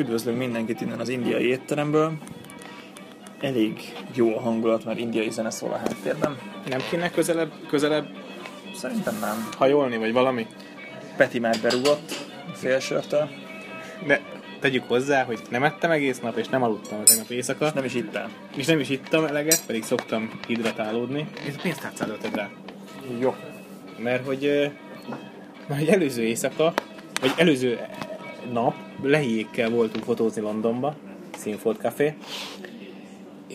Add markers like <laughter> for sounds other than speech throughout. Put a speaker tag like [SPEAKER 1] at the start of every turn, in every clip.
[SPEAKER 1] Üdvözlünk mindenkit innen az indiai étteremből. Elég jó a hangulat, mert indiai zene szól a háttérben.
[SPEAKER 2] Nem kéne közelebb, közelebb
[SPEAKER 1] Szerintem nem.
[SPEAKER 2] hajolni, vagy valami?
[SPEAKER 1] Peti már berúgott a félsörtől,
[SPEAKER 2] De tegyük hozzá, hogy nem ettem egész nap, és nem aludtam tegnap éjszaka.
[SPEAKER 1] nem is ittál.
[SPEAKER 2] És nem is ittam eleget, pedig szoktam hidratálódni. Ez a pénztárcádra tedd rá.
[SPEAKER 1] Jó.
[SPEAKER 2] Mert hogy, mert hogy előző éjszaka, vagy előző nap lehiékkel voltunk fotózni Londonba, Színfolt Café,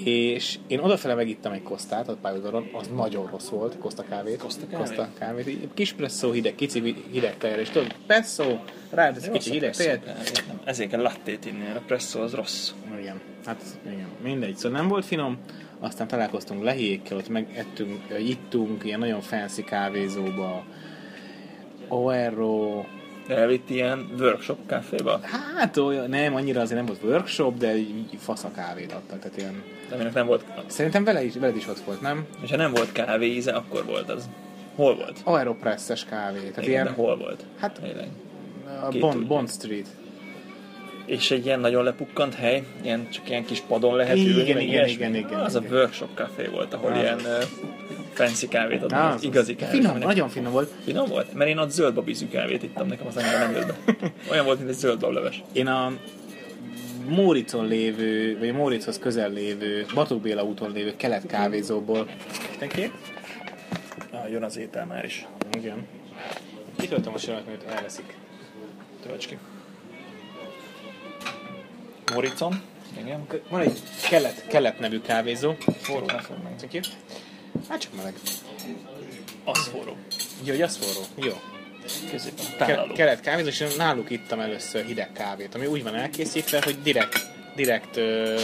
[SPEAKER 2] és én odafele megittam egy kosztát a pályaudvaron, az nagyon rossz volt, koszta kávét.
[SPEAKER 1] Koszta kávét?
[SPEAKER 2] Koszta kávét. Kis presszó hideg, kici hideg tejet, és tudod, presszó, ráadsz kicsi hideg tejet.
[SPEAKER 1] Ezért kell lattét inni, a presszó az rossz.
[SPEAKER 2] Igen, hát igen, mindegy. Szóval nem volt finom, aztán találkoztunk lehiékkel, ott megettünk, ittunk ilyen nagyon fancy kávézóba, Oero,
[SPEAKER 1] Elvitt ilyen workshop kávéba,
[SPEAKER 2] hát olyan, nem, annyira azért nem volt workshop, de így fasz a kávét adtak, tehát ilyen...
[SPEAKER 1] aminek nem volt,
[SPEAKER 2] Szerintem vele is, veled is ott volt, nem?
[SPEAKER 1] és ha nem volt kávé íze, akkor volt az. Hol volt?
[SPEAKER 2] Aeropresses kávé, tehát
[SPEAKER 1] Igen,
[SPEAKER 2] ilyen...
[SPEAKER 1] de hol volt?
[SPEAKER 2] Hát-
[SPEAKER 1] Tényleg.
[SPEAKER 2] Bond. Bond Street.
[SPEAKER 1] És egy ilyen nagyon lepukkant hely, ilyen csak ilyen kis padon lehet
[SPEAKER 2] Igen,
[SPEAKER 1] ülni,
[SPEAKER 2] igen,
[SPEAKER 1] ilyesmi.
[SPEAKER 2] igen, igen,
[SPEAKER 1] Az
[SPEAKER 2] igen.
[SPEAKER 1] a workshop café volt, ahol
[SPEAKER 2] Az.
[SPEAKER 1] ilyen uh, fancy kávét adnak, az
[SPEAKER 2] az-
[SPEAKER 1] igazi kávét.
[SPEAKER 2] Finom,
[SPEAKER 1] aminek-
[SPEAKER 2] nagyon finom volt.
[SPEAKER 1] Finom volt? Mert én ott zöld babízű kávét ittam, nekem az annyira nem jött be. <laughs> Olyan volt, mint egy zöld bableves.
[SPEAKER 2] Én a Móricon lévő, vagy a Mórichoz közel lévő, Batók Béla úton lévő kelet kávézóból. Mindenki?
[SPEAKER 1] Ah, jön az étel már is.
[SPEAKER 2] Igen. Kitöltöm a sört, mert elveszik.
[SPEAKER 1] Tölts ki. Moricon. Igen.
[SPEAKER 2] Van egy kelet, kelet nevű kávézó.
[SPEAKER 1] Forró.
[SPEAKER 2] Thank you. Hát csak meleg.
[SPEAKER 1] Az forró.
[SPEAKER 2] Jó, hogy az forró. Jó.
[SPEAKER 1] Középen.
[SPEAKER 2] Ke- kelet kávézó, és náluk ittam először hideg kávét, ami úgy van elkészítve, hogy direkt, direkt ö,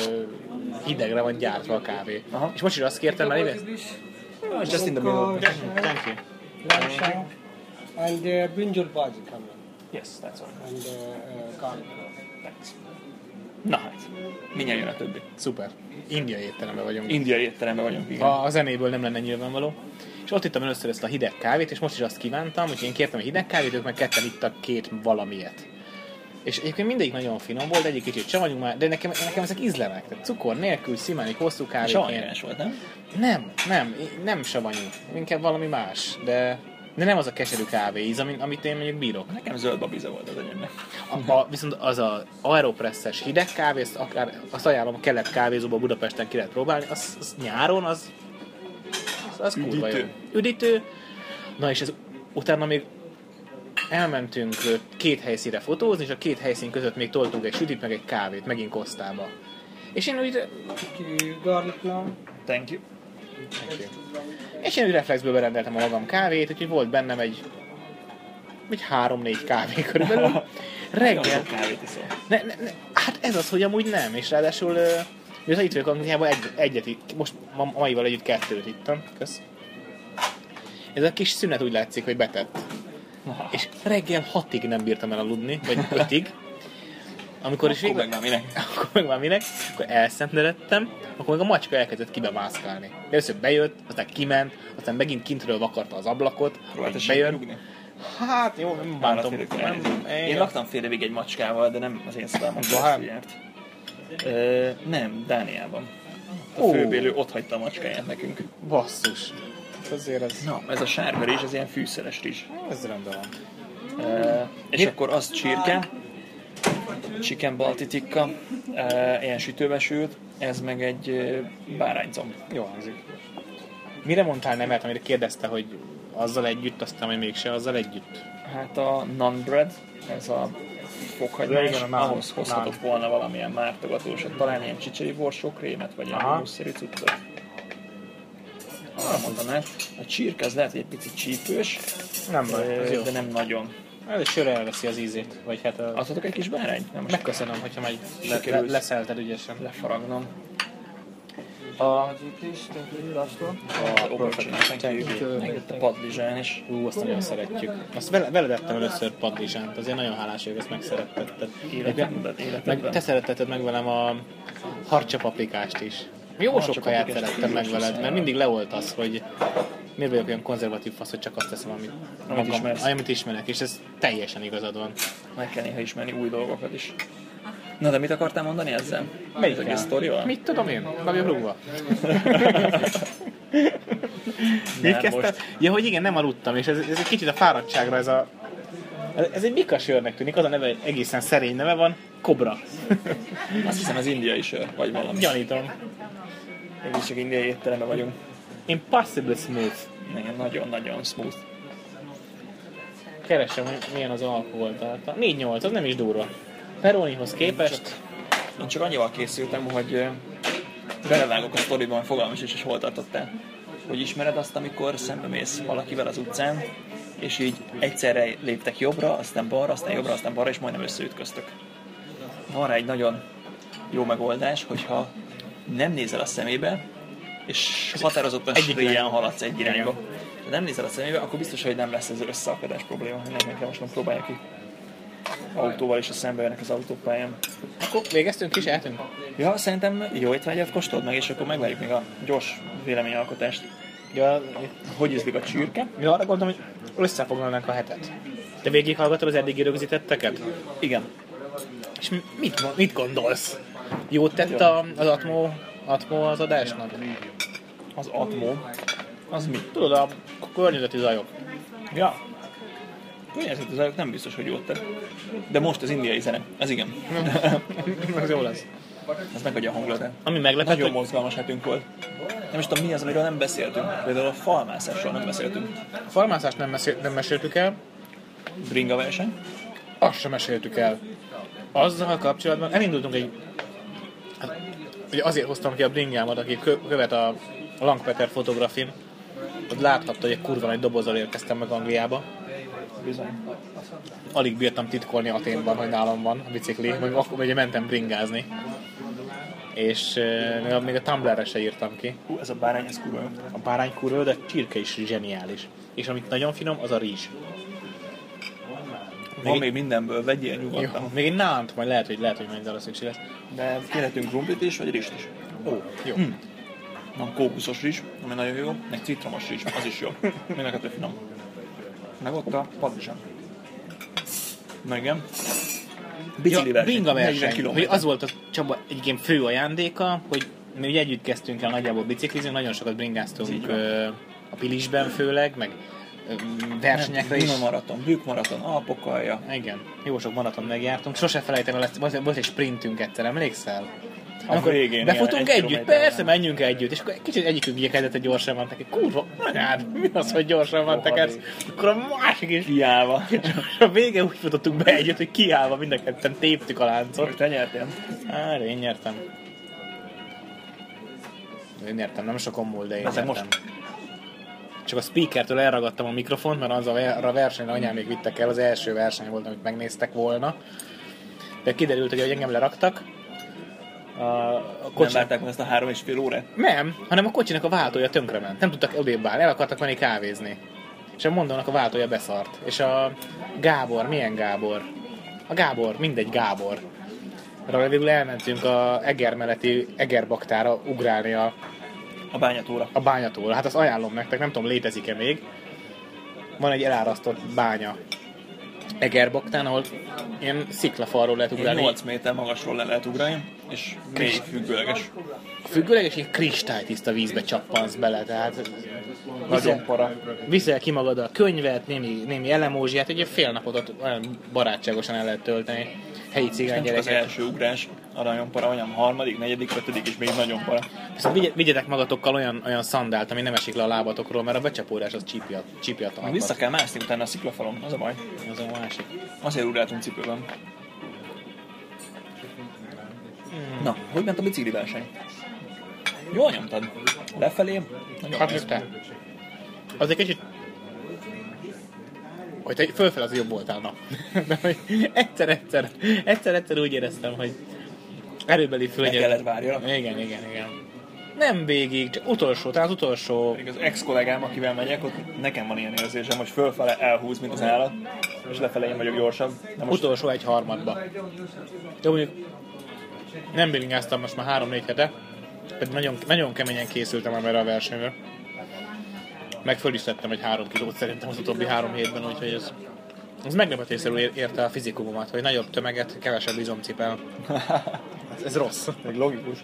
[SPEAKER 2] hidegre van gyártva a kávé.
[SPEAKER 1] Aha.
[SPEAKER 2] És most is azt kértem, mert éve...
[SPEAKER 1] Ah, just in the middle.
[SPEAKER 2] Thank you.
[SPEAKER 3] lamb shank and uh, brinjal bhaji coming
[SPEAKER 1] Yes, that's all.
[SPEAKER 3] and uh, uh, garlic.
[SPEAKER 1] Thanks. Na hát, mindjárt jön a többi.
[SPEAKER 2] Szuper. Indiai étteremben vagyunk.
[SPEAKER 1] Indiai étteremben vagyunk, igen.
[SPEAKER 2] Ha a zenéből nem lenne nyilvánvaló. És ott ittam először ezt a hideg kávét, és most is azt kívántam, hogy én kértem a hideg kávét, ők meg ketten ittak két valamiet. És egyébként mindegyik nagyon finom volt, egyik kicsit savanyú már, de nekem, nekem ezek ízlenek. Tehát cukor nélkül, szimánik, hosszú kávé.
[SPEAKER 1] Savanyás volt, nem?
[SPEAKER 2] Nem, nem, nem savanyú. Inkább valami más, de, de nem az a keserű kávé íz, amit, amit én mondjuk bírok.
[SPEAKER 1] Nekem zöld babiza volt az enyémnek.
[SPEAKER 2] A, a, viszont az a aeropresses hideg kávé, azt, akár, azt ajánlom a kelet kávézóba Budapesten ki lehet próbálni, az, az nyáron, az, az, az kurva jó.
[SPEAKER 1] Üdítő.
[SPEAKER 2] Üdítő. Na és ez, utána még elmentünk két helyszínre fotózni, és a két helyszín között még toltunk egy sütit, meg egy kávét, megint Kosztába. És én úgy,
[SPEAKER 3] garlic naan.
[SPEAKER 1] Thank you.
[SPEAKER 2] És én úgy reflexből berendeltem a magam kávét, úgyhogy volt bennem egy, egy három-négy kávé körülbelül. Reggel. Ne, ne, ne, hát ez az, hogy amúgy nem, és ráadásul miután itt vagyok Angliában, egy, egyet, most ma, maival együtt kettőt ittam, kösz. Ez a kis szünet úgy látszik, hogy betett. És reggel hatig nem bírtam el aludni, vagy ötig. <laughs> Amikor is végül,
[SPEAKER 1] meg már minek? <laughs>
[SPEAKER 2] akkor meg már minek, akkor elszenderedtem, akkor meg a macska elkezdett kibemászkálni. Először bejött, aztán kiment, aztán megint kintről vakarta az ablakot, hogy
[SPEAKER 1] bejön.
[SPEAKER 2] bejön. Hát jó, nem bántom. Nem,
[SPEAKER 1] Én laktam fél évig egy macskával, de nem az én szobámon járt. Ö, nem, Dániában. A
[SPEAKER 2] Ó.
[SPEAKER 1] főbélő ott hagyta a macskáját nekünk.
[SPEAKER 2] Basszus. Azért ez,
[SPEAKER 1] Na, ez a sárga rizs, ez ilyen fűszeres rizs.
[SPEAKER 2] ez rendben van.
[SPEAKER 1] Ö, és
[SPEAKER 2] Mi-
[SPEAKER 1] akkor az csirke, chicken balti tikka, ö, ilyen sütőbe sült, ez meg egy ö, báránycomb.
[SPEAKER 2] Jó hangzik. Mire mondtál nemet, amire kérdezte, hogy azzal együtt, aztán majd mégse azzal együtt?
[SPEAKER 1] Hát a naan bread, ez a fokhagymás, ahhoz hozhatott volna valamilyen mártogatósat, talán ilyen csicseri borsó krémet, vagy ilyen
[SPEAKER 2] Aha.
[SPEAKER 1] hússzerű cuccot. Arra mondtam el, a csirke az lehet, hogy egy picit csípős,
[SPEAKER 2] Nem baj, jó.
[SPEAKER 1] de nem nagyon.
[SPEAKER 2] Ez egy sör elveszi az ízét, vagy hát a...
[SPEAKER 1] Adhatok egy kis bárányt? Nem most
[SPEAKER 2] Megköszönöm, hogyha majd le, le, leszelted ügyesen.
[SPEAKER 1] lefaragnom.
[SPEAKER 2] A,
[SPEAKER 1] A a padlizsán is.
[SPEAKER 2] ú, azt nagyon szeretjük. Azt vele, veled ettem először padlizsánt, azért nagyon hálás vagyok, ezt megszeretted.
[SPEAKER 1] Életemben,
[SPEAKER 2] Meg
[SPEAKER 1] életemben.
[SPEAKER 2] te szeretted meg velem a harcsa paprikást is. Jó
[SPEAKER 1] Harcsa
[SPEAKER 2] sok kaját szerettem meg veled, mert mindig le volt az, hogy miért vagyok olyan konzervatív fasz, hogy csak azt teszem, amit,
[SPEAKER 1] Amit ismersz.
[SPEAKER 2] amit ismerek, és ez teljesen igazad van.
[SPEAKER 1] Meg kell néha ismerni új dolgokat is. Na, de mit akartál mondani ezzel?
[SPEAKER 2] Melyik
[SPEAKER 1] egész sztorival?
[SPEAKER 2] Mit tudom én? Be vagyok rúgva. <laughs> Mit kezdtem?
[SPEAKER 1] most.
[SPEAKER 2] Ja, hogy igen, nem aludtam, és ez, ez egy kicsit a fáradtságra ez a... Ez egy bika sörnek tűnik, az a neve egészen szerény neve van, Cobra. <laughs>
[SPEAKER 1] Azt hiszem ez indiai sör, vagy valami.
[SPEAKER 2] Gyanítom.
[SPEAKER 1] Mégis csak indiai étteremben vagyunk.
[SPEAKER 2] Impossible Smooth.
[SPEAKER 1] Igen, nagyon-nagyon smooth.
[SPEAKER 2] Keresem, hogy milyen az alkoholtartalma. 4-8, az nem is durva. Peronihoz képest
[SPEAKER 1] Én csak annyival készültem, hogy belevágok a sztoriban, fogalmas is, és hol tartottál. Hogy ismered azt, amikor szembe mész valakivel az utcán, és így egyszerre léptek jobbra, aztán balra, aztán jobbra, aztán balra, és majdnem összeütköztök. Van rá egy nagyon jó megoldás, hogyha nem nézel a szemébe, és határozottan
[SPEAKER 2] irányba.
[SPEAKER 1] haladsz egy irányba. Ha nem nézel a szemébe, akkor biztos, hogy nem lesz ez összeakadás probléma. Mindenki most nem próbálja ki. Autóval is a szembe jönnek az autópályán.
[SPEAKER 2] Akkor végeztünk is, eltűnt.
[SPEAKER 1] Ja, szerintem jó étvágyat kóstold meg, és akkor megvárjuk még a gyors véleményalkotást.
[SPEAKER 2] Ja,
[SPEAKER 1] Hogy ízlik a csürke?
[SPEAKER 2] mi arra gondolom, hogy összefoglalnánk a hetet. Te végighallgatod az eddigi rögzítetteket?
[SPEAKER 1] Igen.
[SPEAKER 2] És mi- mit, mit gondolsz? Jót tett a, az Atmo, Atmo az adásnak?
[SPEAKER 1] Az Atmo. Az mi?
[SPEAKER 2] Tudod, a környezeti zajok.
[SPEAKER 1] Ja. Környezeti zajok nem biztos, hogy jót tett. De most az indiai zene. Ez igen. <laughs>
[SPEAKER 2] Ez jó lesz.
[SPEAKER 1] Ez megadja a hangulatát.
[SPEAKER 2] Ami meglepett,
[SPEAKER 1] Nagyon
[SPEAKER 2] hogy
[SPEAKER 1] mozgalmas hetünk volt. Nem is tudom mi az, amiről nem beszéltünk. Például a falmászásról nem beszéltünk.
[SPEAKER 2] a farmászást nem, mesél, nem meséltük el,
[SPEAKER 1] Bringa verseny.
[SPEAKER 2] azt sem meséltük el. Azzal kapcsolatban elindultunk egy... hát, Ugye azért hoztam ki a bringámat, aki kö- követ a Langpeter fotografin, hogy láthatta, hogy egy kurva nagy dobozzal érkeztem meg Angliába.
[SPEAKER 1] Bizony.
[SPEAKER 2] Alig bírtam titkolni Aténban, hogy nálam van a bicikli, vagy akkor ugye mentem bringázni. És euh, még a- még a Tumblr-re se írtam ki.
[SPEAKER 1] Hú, ez a bárány, ez kurva jó.
[SPEAKER 2] A bárány kurva, jó, de a csirke is zseniális. És amit nagyon finom, az a rizs.
[SPEAKER 1] Van
[SPEAKER 2] egy-
[SPEAKER 1] még mindenből, vegyél
[SPEAKER 2] Jó,
[SPEAKER 1] nyugodtan.
[SPEAKER 2] még egy nánt, majd lehet, hogy lehet, hogy majd arra szükség lesz.
[SPEAKER 1] De kérhetünk krumplit is, vagy rist is.
[SPEAKER 2] Ó, jó.
[SPEAKER 1] Hm. Van kókuszos rizs, ami nagyon jó, meg citromos rizs, az is jó. Mind a kettő finom. Meg ott a padlizsán. Na igen. Bicikli
[SPEAKER 2] Ja, bringa
[SPEAKER 1] 40
[SPEAKER 2] verseny, hogy az volt a Csaba egyébként fő ajándéka, hogy mi ugye együtt kezdtünk el nagyjából biciklizni, nagyon sokat bringáztunk a Pilisben főleg, meg versenyekre is.
[SPEAKER 1] Duna maraton, Bükk maraton, Alpokalja.
[SPEAKER 2] Igen, jó sok maraton megjártunk. Sose felejtem el, volt egy sprintünk egyszer, emlékszel?
[SPEAKER 1] A végén,
[SPEAKER 2] befutunk együtt, persze, menjünk együtt, és akkor kicsit egyikük ugye kezdett, hogy gyorsan van neki. Kurva, anyád, mi az, hogy gyorsan van tekersz? Akkor a másik is.
[SPEAKER 1] Kiállva. <laughs>
[SPEAKER 2] És a vége úgy futottunk be együtt, hogy kiállva mind a ketten téptük a láncot.
[SPEAKER 1] Most te nyertél.
[SPEAKER 2] Á, én nyertem. Én nyertem, nem sokon múlt, de én
[SPEAKER 1] Ezek
[SPEAKER 2] nyertem.
[SPEAKER 1] most.
[SPEAKER 2] Csak a speakertől elragadtam a mikrofont, mert az a, versenyre anyám még vittek el, az első verseny volt, amit megnéztek volna. De kiderült, hogy engem leraktak, a, a
[SPEAKER 1] Nem
[SPEAKER 2] kocsinak,
[SPEAKER 1] várták meg ezt a három és fél órát?
[SPEAKER 2] nem, hanem a kocsinak a váltója tönkrement. Nem tudtak odébb állni, el akartak menni kávézni. És a mondónak a váltója beszart. És a Gábor, milyen Gábor? A Gábor, mindegy Gábor. Arra végül elmentünk a Eger melletti Egerbaktára ugrálni a,
[SPEAKER 1] A bányatóra.
[SPEAKER 2] a bányatól. Hát azt ajánlom nektek, nem tudom, létezik-e még. Van egy elárasztott bánya Egerbaktán, ahol ilyen sziklafalról lehet ugrálni.
[SPEAKER 1] 8 méter magasról le lehet ugrani, és mély függőleges.
[SPEAKER 2] Függőleg és egy kristálytiszta vízbe csappansz bele, tehát
[SPEAKER 1] Nagyon para.
[SPEAKER 2] viszel ki magad a könyvet, némi, némi elemózsiát, egy fél napot ott olyan barátságosan el lehet tölteni. Helyi cigány
[SPEAKER 1] csak az
[SPEAKER 2] gyerekek.
[SPEAKER 1] első ugrás, a nagyon para, hanem a harmadik, negyedik, ötödik, és még nagyon para.
[SPEAKER 2] Viszont vigye- vigyetek magatokkal olyan, olyan szandált, ami nem esik le a lábatokról, mert a becsapódás az csípja a
[SPEAKER 1] Meg
[SPEAKER 2] talpat.
[SPEAKER 1] vissza kell mászni utána a sziklafalon, az a baj.
[SPEAKER 2] Az a másik.
[SPEAKER 1] Azért ugráltunk cipőben. Na, hogy ment a bicikli verseny? Jól nyomtad. Lefelé, nagyon
[SPEAKER 2] Hát te. Az egy kicsit... Hogy te fölfel az jobb voltál, na. <laughs> De hogy egyszer-egyszer, egyszer-egyszer úgy éreztem, hogy erőbeli
[SPEAKER 1] Meg
[SPEAKER 2] fölnyel.
[SPEAKER 1] kellett várjanak.
[SPEAKER 2] Igen, igen, igen. Nem végig, csak utolsó, talán az utolsó...
[SPEAKER 1] Még az ex-kollégám, akivel megyek, ott nekem van ilyen érzésem, hogy fölfele elhúz, mint az állat, és lefelé én vagyok gyorsabb. De most
[SPEAKER 2] Utolsó egy harmadba. De mondjuk nem bringáztam most már három-négy hete, pedig nagyon, nagyon keményen készültem már erre a versenyre. Meg föl is tettem egy három kilót szerintem az utóbbi három hétben, úgyhogy ez Az meglepetésszerű ér- érte a fizikumomat, hogy nagyobb tömeget, kevesebb izomcipel. Ez, ez rossz.
[SPEAKER 1] Meg logikus.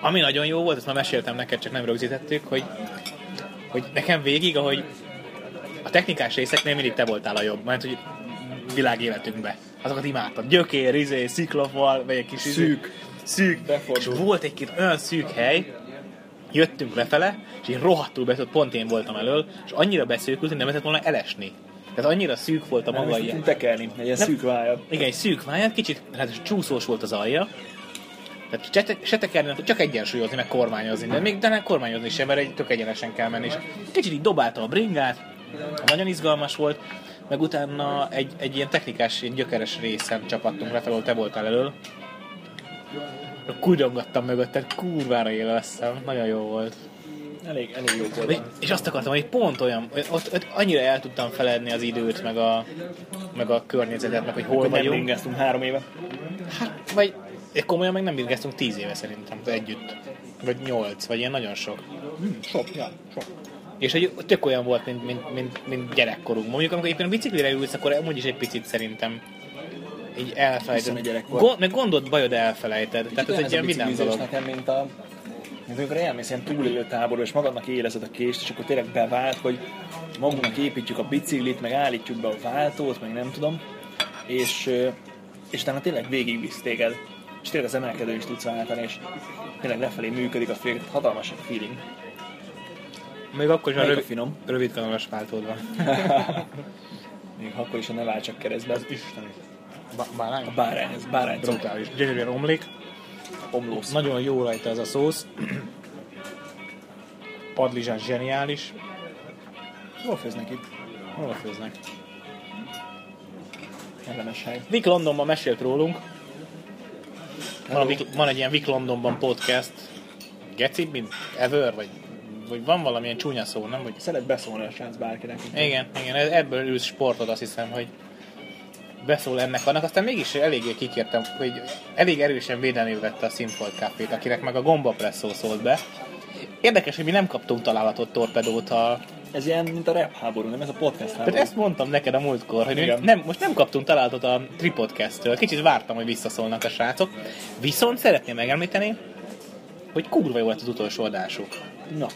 [SPEAKER 2] Ami nagyon jó volt, ezt már meséltem neked, csak nem rögzítettük, hogy, hogy nekem végig, ahogy a technikás részeknél mindig te voltál a jobb, mert hogy világéletünkben. Azokat imádtam. Gyökér, izé, sziklafal, vagy egy kis izé.
[SPEAKER 1] Szűk.
[SPEAKER 2] Szűk.
[SPEAKER 1] Befordul.
[SPEAKER 2] És volt egy olyan szűk hely, jöttünk lefele, és én rohadtul beszélt, pont én voltam elől, és annyira beszűkült, hogy nem lehetett volna elesni. Tehát annyira szűk volt a
[SPEAKER 1] Nem
[SPEAKER 2] maga
[SPEAKER 1] is
[SPEAKER 2] ilyen.
[SPEAKER 1] tekerni, egy ilyen
[SPEAKER 2] Nem.
[SPEAKER 1] szűk vája.
[SPEAKER 2] Igen, egy szűk váját, kicsit, hát csúszós volt az alja. Tehát se, te, se tekerni, nem csak egyensúlyozni, meg kormányozni. De még de nem kormányozni sem, mert egy tök egyenesen kell menni. És kicsit így dobáltam a bringát, nagyon izgalmas volt, meg utána egy, egy ilyen technikás, egy gyökeres részen csapattunk le, ahol te voltál elől. Kúrjongattam mögötted, kurvára élveztem, nagyon jó volt.
[SPEAKER 1] Elég, elég jó volt.
[SPEAKER 2] és azt akartam, hogy pont olyan, ott, ott annyira el tudtam feledni az időt, meg a, meg a környezetet, meg hogy hol
[SPEAKER 1] Hogy nem
[SPEAKER 2] vagyunk.
[SPEAKER 1] ringeztünk három éve.
[SPEAKER 2] Hát, vagy komolyan meg nem birgeztünk tíz éve szerintem együtt. Vagy nyolc, vagy ilyen nagyon sok.
[SPEAKER 1] Sok, ja, sok.
[SPEAKER 2] És hogy tök olyan volt, mint, mint, mint, mint gyerekkorunk. Mondjuk, amikor éppen a biciklire ülsz, akkor amúgy is egy picit szerintem így elfelejted.
[SPEAKER 1] Egy.
[SPEAKER 2] Gond, meg gondot, bajod elfelejted. Tehát ez egy ilyen
[SPEAKER 1] biciklizés
[SPEAKER 2] dolog.
[SPEAKER 1] nekem, mint a mint amikor elmész ilyen túlélő táborba, és magadnak érezed a kést, és akkor tényleg bevált, hogy magunknak építjük a biciklit, meg állítjuk be a váltót, meg nem tudom, és, és utána tényleg végigvisz téged, és tényleg az emelkedő is tudsz váltani, és tényleg lefelé működik a fél, hatalmas feeling.
[SPEAKER 2] Még akkor is a
[SPEAKER 1] Melyik a
[SPEAKER 2] rövid,
[SPEAKER 1] finom?
[SPEAKER 2] rövid kanalas váltód van. <laughs>
[SPEAKER 1] Még akkor is, ha ne válts csak keresztbe. Az
[SPEAKER 2] Isteni. Ba- bárány?
[SPEAKER 1] a bárány, ez bárány.
[SPEAKER 2] Brutális. Gyönyörűen omlik.
[SPEAKER 1] omlósz.
[SPEAKER 2] Nagyon jó rajta ez a szósz. Padlizsán zseniális.
[SPEAKER 1] Hol főznek itt?
[SPEAKER 2] Hol főznek?
[SPEAKER 1] Kellemes hely.
[SPEAKER 2] Vic Londonban mesélt rólunk. Van, a Vic, van egy ilyen Vic Londonban podcast. Geci, mint Ever, vagy, vagy van valamilyen csúnya szó, nem? Vagy...
[SPEAKER 1] Szeret beszólni a srác bárkinek.
[SPEAKER 2] Igen, igen, ebből ülsz sportot, azt hiszem, hogy beszól ennek annak, aztán mégis eléggé kikértem, hogy elég erősen védelmébe vette a Simfold Cafét, akinek meg a Gomba Presszó szólt be. Érdekes, hogy mi nem kaptunk találatot torpedót a...
[SPEAKER 1] Ez ilyen, mint a rap háború, nem ez a podcast háború.
[SPEAKER 2] Tehát ezt mondtam neked a múltkor, hogy
[SPEAKER 1] Igen.
[SPEAKER 2] nem, most nem kaptunk találatot a Tripodcast-től. Kicsit vártam, hogy visszaszólnak a srácok. Viszont szeretném megemlíteni, hogy kurva jó volt az utolsó adásuk.
[SPEAKER 1] Na,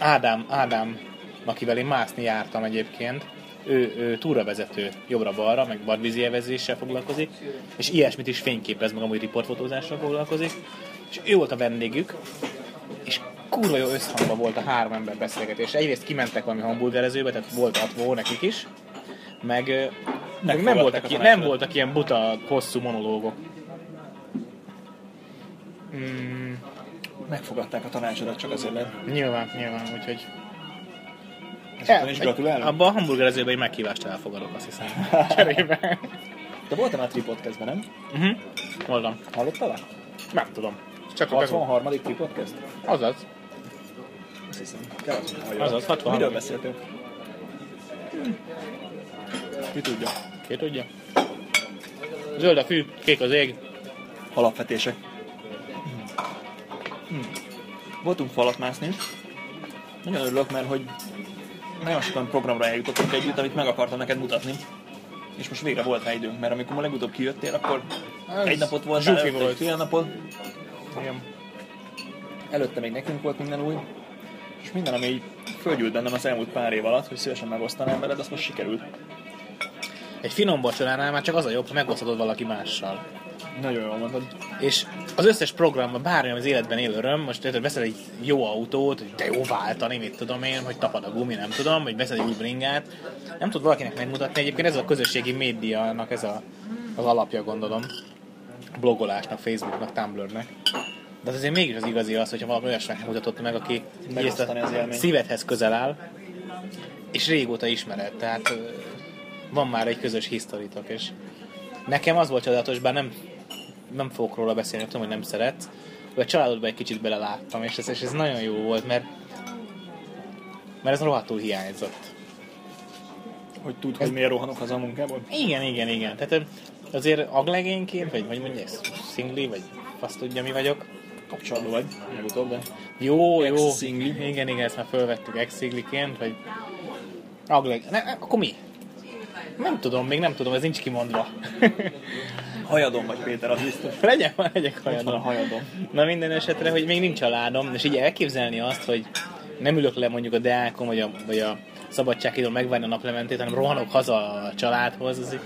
[SPEAKER 2] Ádám, Ádám, akivel én mászni jártam egyébként, ő, ő túravezető jobbra-balra, meg vadvízi evezéssel foglalkozik, és ilyesmit is fényképez, meg amúgy riportfotózással foglalkozik, és ő volt a vendégük, és kurva jó összhangban volt a három ember beszélgetés. Egyrészt kimentek valami hamburgerezőbe, tehát volt atvó nekik is, meg, meg nem, voltak, ilyen, nem voltak ilyen buta, hosszú monológok. Mm,
[SPEAKER 1] megfogadták a tanácsodat, csak azért lehet.
[SPEAKER 2] nyilván, nyilván, úgyhogy
[SPEAKER 1] Ezután is gratulálok.
[SPEAKER 2] Abban a hamburgerezőben egy meghívást elfogadok, azt hiszem. <laughs> Cserébe.
[SPEAKER 1] De voltam már Tripodcastben, nem?
[SPEAKER 2] uh-huh. Voltam.
[SPEAKER 1] Hallottál?
[SPEAKER 2] Nem tudom. Csak a
[SPEAKER 1] 63. Tripodcast?
[SPEAKER 2] Azaz.
[SPEAKER 1] Azt hiszem. Kell hallja.
[SPEAKER 2] Azaz, 63.
[SPEAKER 1] Miről beszéltünk? Ki tudja?
[SPEAKER 2] Ki tudja? Zöld a fű, kék az ég.
[SPEAKER 1] Alapvetések. Voltunk falat mászni. Nagyon örülök, mert hogy nagyon sokan programra eljutottunk együtt, amit meg akartam neked mutatni. És most végre volt rá időnk, mert amikor legutóbb kijöttél, akkor
[SPEAKER 2] Ez
[SPEAKER 1] egy napot volt, előtte egy
[SPEAKER 2] volt.
[SPEAKER 1] fél napot,
[SPEAKER 2] Igen.
[SPEAKER 1] előtte még nekünk volt minden új, és minden, ami így fölgyűlt bennem az elmúlt pár év alatt, hogy szívesen megosztanám veled, azt most sikerült.
[SPEAKER 2] Egy finom vacsoránál már csak az a jobb, ha megosztod valaki mással.
[SPEAKER 1] Nagyon jól mondod.
[SPEAKER 2] És az összes programban, bármi az életben élő öröm, most érted, veszel egy jó autót, hogy de jó váltani, mit tudom én, hogy tapad a gumi, nem tudom, vagy veszel egy új bringát. Nem tud valakinek megmutatni, egyébként ez a közösségi médiának ez a, az alapja, gondolom. Blogolásnak, Facebooknak, Tumblrnek. De az azért mégis az igazi az, hogyha valami olyasminek mutatott meg, aki ezt a szívedhez közel áll, és régóta ismered, tehát van már egy közös historitok, és nekem az volt csodálatos, bár nem, nem fogok róla beszélni, tudom, hogy nem szeretsz, hogy a családodba egy kicsit beleláttam, és ez, és ez nagyon jó volt, mert mert ez rohadtul hiányzott.
[SPEAKER 1] Hogy tud, hogy miért rohanok haza a munkából?
[SPEAKER 2] Igen, igen, igen. Tehát azért aglegényként, vagy, vagy mondja, ez szingli, vagy azt tudja, mi vagyok,
[SPEAKER 1] Kapcsolatban vagy, legutóbb, de
[SPEAKER 2] Jó, jó.
[SPEAKER 1] Ex-szingli.
[SPEAKER 2] Igen, igen, ezt már fölvettük ex vagy... Agleg. Ne, akkor mi? Nem tudom, még nem tudom, ez nincs kimondva.
[SPEAKER 1] Hajadon vagy Péter, az biztos. <laughs>
[SPEAKER 2] Legyen, legyek
[SPEAKER 1] van a
[SPEAKER 2] hajadon.
[SPEAKER 1] hajadon.
[SPEAKER 2] Na minden esetre, hogy még nincs családom, és így elképzelni azt, hogy nem ülök le mondjuk a Deákon, vagy a, vagy a szabadságidőn megvárni a naplementét, hanem rohanok haza a családhoz, az így,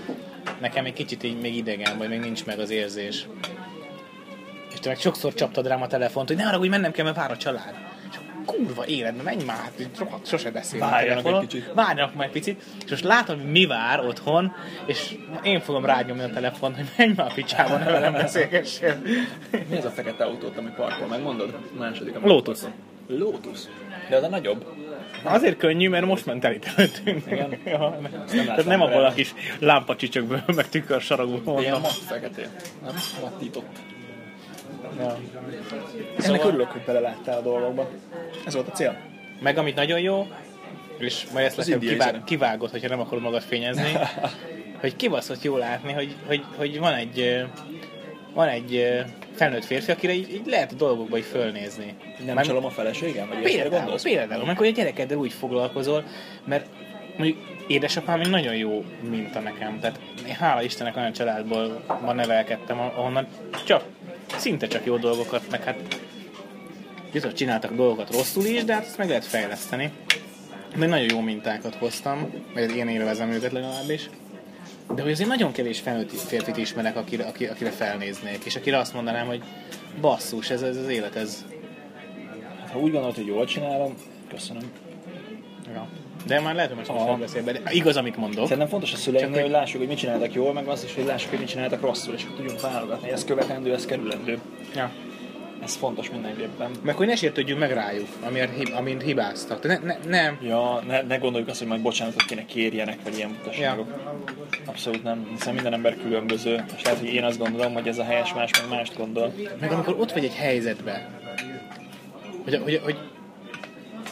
[SPEAKER 2] nekem egy kicsit így még idegen, vagy még nincs meg az érzés. És te meg sokszor csaptad rám a telefont, hogy ne arra, hogy mennem kell, mert vár a család. Kurva életbe, menj már, hát így rohadt, sose beszélünk
[SPEAKER 1] Várjanak
[SPEAKER 2] telefonon.
[SPEAKER 1] egy kicsit.
[SPEAKER 2] Várjanak már egy picit, és most látom, hogy mi vár otthon, és én fogom rágyomni a telefont, hogy menj már a picsába, ne velem beszélgessél.
[SPEAKER 1] Mi ez a fekete autót, ami parkol? Megmondod? A második. ami
[SPEAKER 2] Lotus.
[SPEAKER 1] parkol. Lotus? De az a nagyobb.
[SPEAKER 2] Azért könnyű, mert most ment el itt előttünk.
[SPEAKER 1] Igen? <laughs>
[SPEAKER 2] ja, nem. Tehát nem abból a kis lámpacsicsökből, meg tükörsaragból
[SPEAKER 1] Ilyen
[SPEAKER 2] mondom.
[SPEAKER 1] mat fekete. Nem? Mattított.
[SPEAKER 2] Ja.
[SPEAKER 1] Ennek
[SPEAKER 2] Szóval-
[SPEAKER 1] örülök, hogy beleláttál a dolgokba. Ez volt a cél.
[SPEAKER 2] Meg amit nagyon jó, és majd ezt
[SPEAKER 1] indiai
[SPEAKER 2] kivág, kivágod, hogyha nem akarod magad fényezni, <laughs> hogy kibaszott jó látni, hogy, hogy, hogy van egy van egy felnőtt férfi, akire így, így lehet a dolgokba így fölnézni.
[SPEAKER 1] Nem
[SPEAKER 2] Már-
[SPEAKER 1] csalom a feleségem? Vagy
[SPEAKER 2] Például, például, meg hogy a gyerekeddel úgy foglalkozol, mert mondjuk édesapám egy nagyon jó minta nekem. Tehát én hála Istennek olyan családból ma nevelkedtem, ahonnan csak, szinte csak jó dolgokat, meg hát biztos csináltak dolgokat rosszul is, de hát ezt meg lehet fejleszteni. Még nagyon jó mintákat hoztam, vagy én élvezem őket legalábbis. De hogy azért nagyon kevés felnőtt férfit ismerek, akire, akire, akire felnéznék, és akire azt mondanám, hogy basszus, ez, ez az élet, ez,
[SPEAKER 1] Hát, Ha úgy gondolod, hogy jól csinálom, köszönöm.
[SPEAKER 2] Ja. De már lehet, hogy most most beszélbe, de igaz, amit mondok.
[SPEAKER 1] Szerintem fontos a szüleinknél,
[SPEAKER 2] Csak
[SPEAKER 1] hogy lássuk, hogy mit csináltak jól, meg az is, hogy lássuk, hogy mit csináltak rosszul, és hogy tudjunk válogatni. Ez követendő, ez kerülendő.
[SPEAKER 2] Ja.
[SPEAKER 1] Ez fontos mindenképpen.
[SPEAKER 2] Meg hogy ne sértődjünk meg rájuk, amiért, hib, amint hibáztak. Ne, ne, nem.
[SPEAKER 1] Ja, ne, ne gondoljuk azt, hogy majd bocsánatot kéne kérjenek, vagy ilyen mutasságok. Abszolút nem, hiszen minden ember különböző, és lehet, hogy én azt gondolom, hogy ez a helyes, más meg mást gondol.
[SPEAKER 2] Meg amikor ott vagy egy helyzetben, hogy, hogy, hogy,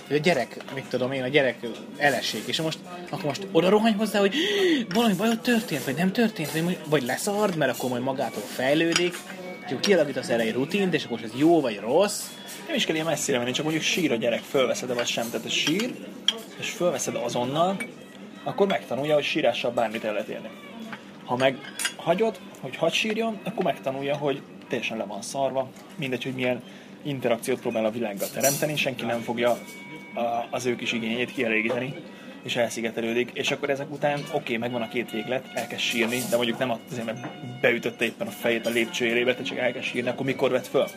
[SPEAKER 2] hogy a gyerek, mit tudom én, a gyerek elesik, és most, akkor most oda rohanj hozzá, hogy valami bajod történt, vagy nem történt, vagy, vagy leszard, mert akkor majd magától fejlődik, és akkor kialakítasz erre egy rutint, és akkor most ez jó vagy rossz,
[SPEAKER 1] Nem is kell ilyen messzire menni, csak mondjuk sír a gyerek, fölveszed vagy sem. Tehát a sír, és fölveszed azonnal, akkor megtanulja, hogy sírással bármit el lehet érni. Ha meg hagyod, hogy hadd sírjon, akkor megtanulja, hogy teljesen le van szarva, mindegy, hogy milyen interakciót próbál a világgal teremteni, senki nem fogja a- az ő kis igényét kielégíteni, és elszigetelődik, és akkor ezek után oké, okay, megvan a két véglet, elkezd sírni, de mondjuk nem azért, mert beütötte éppen a fejét a lépcső élébe, te csak elkezd sírni, akkor mikor vett föl?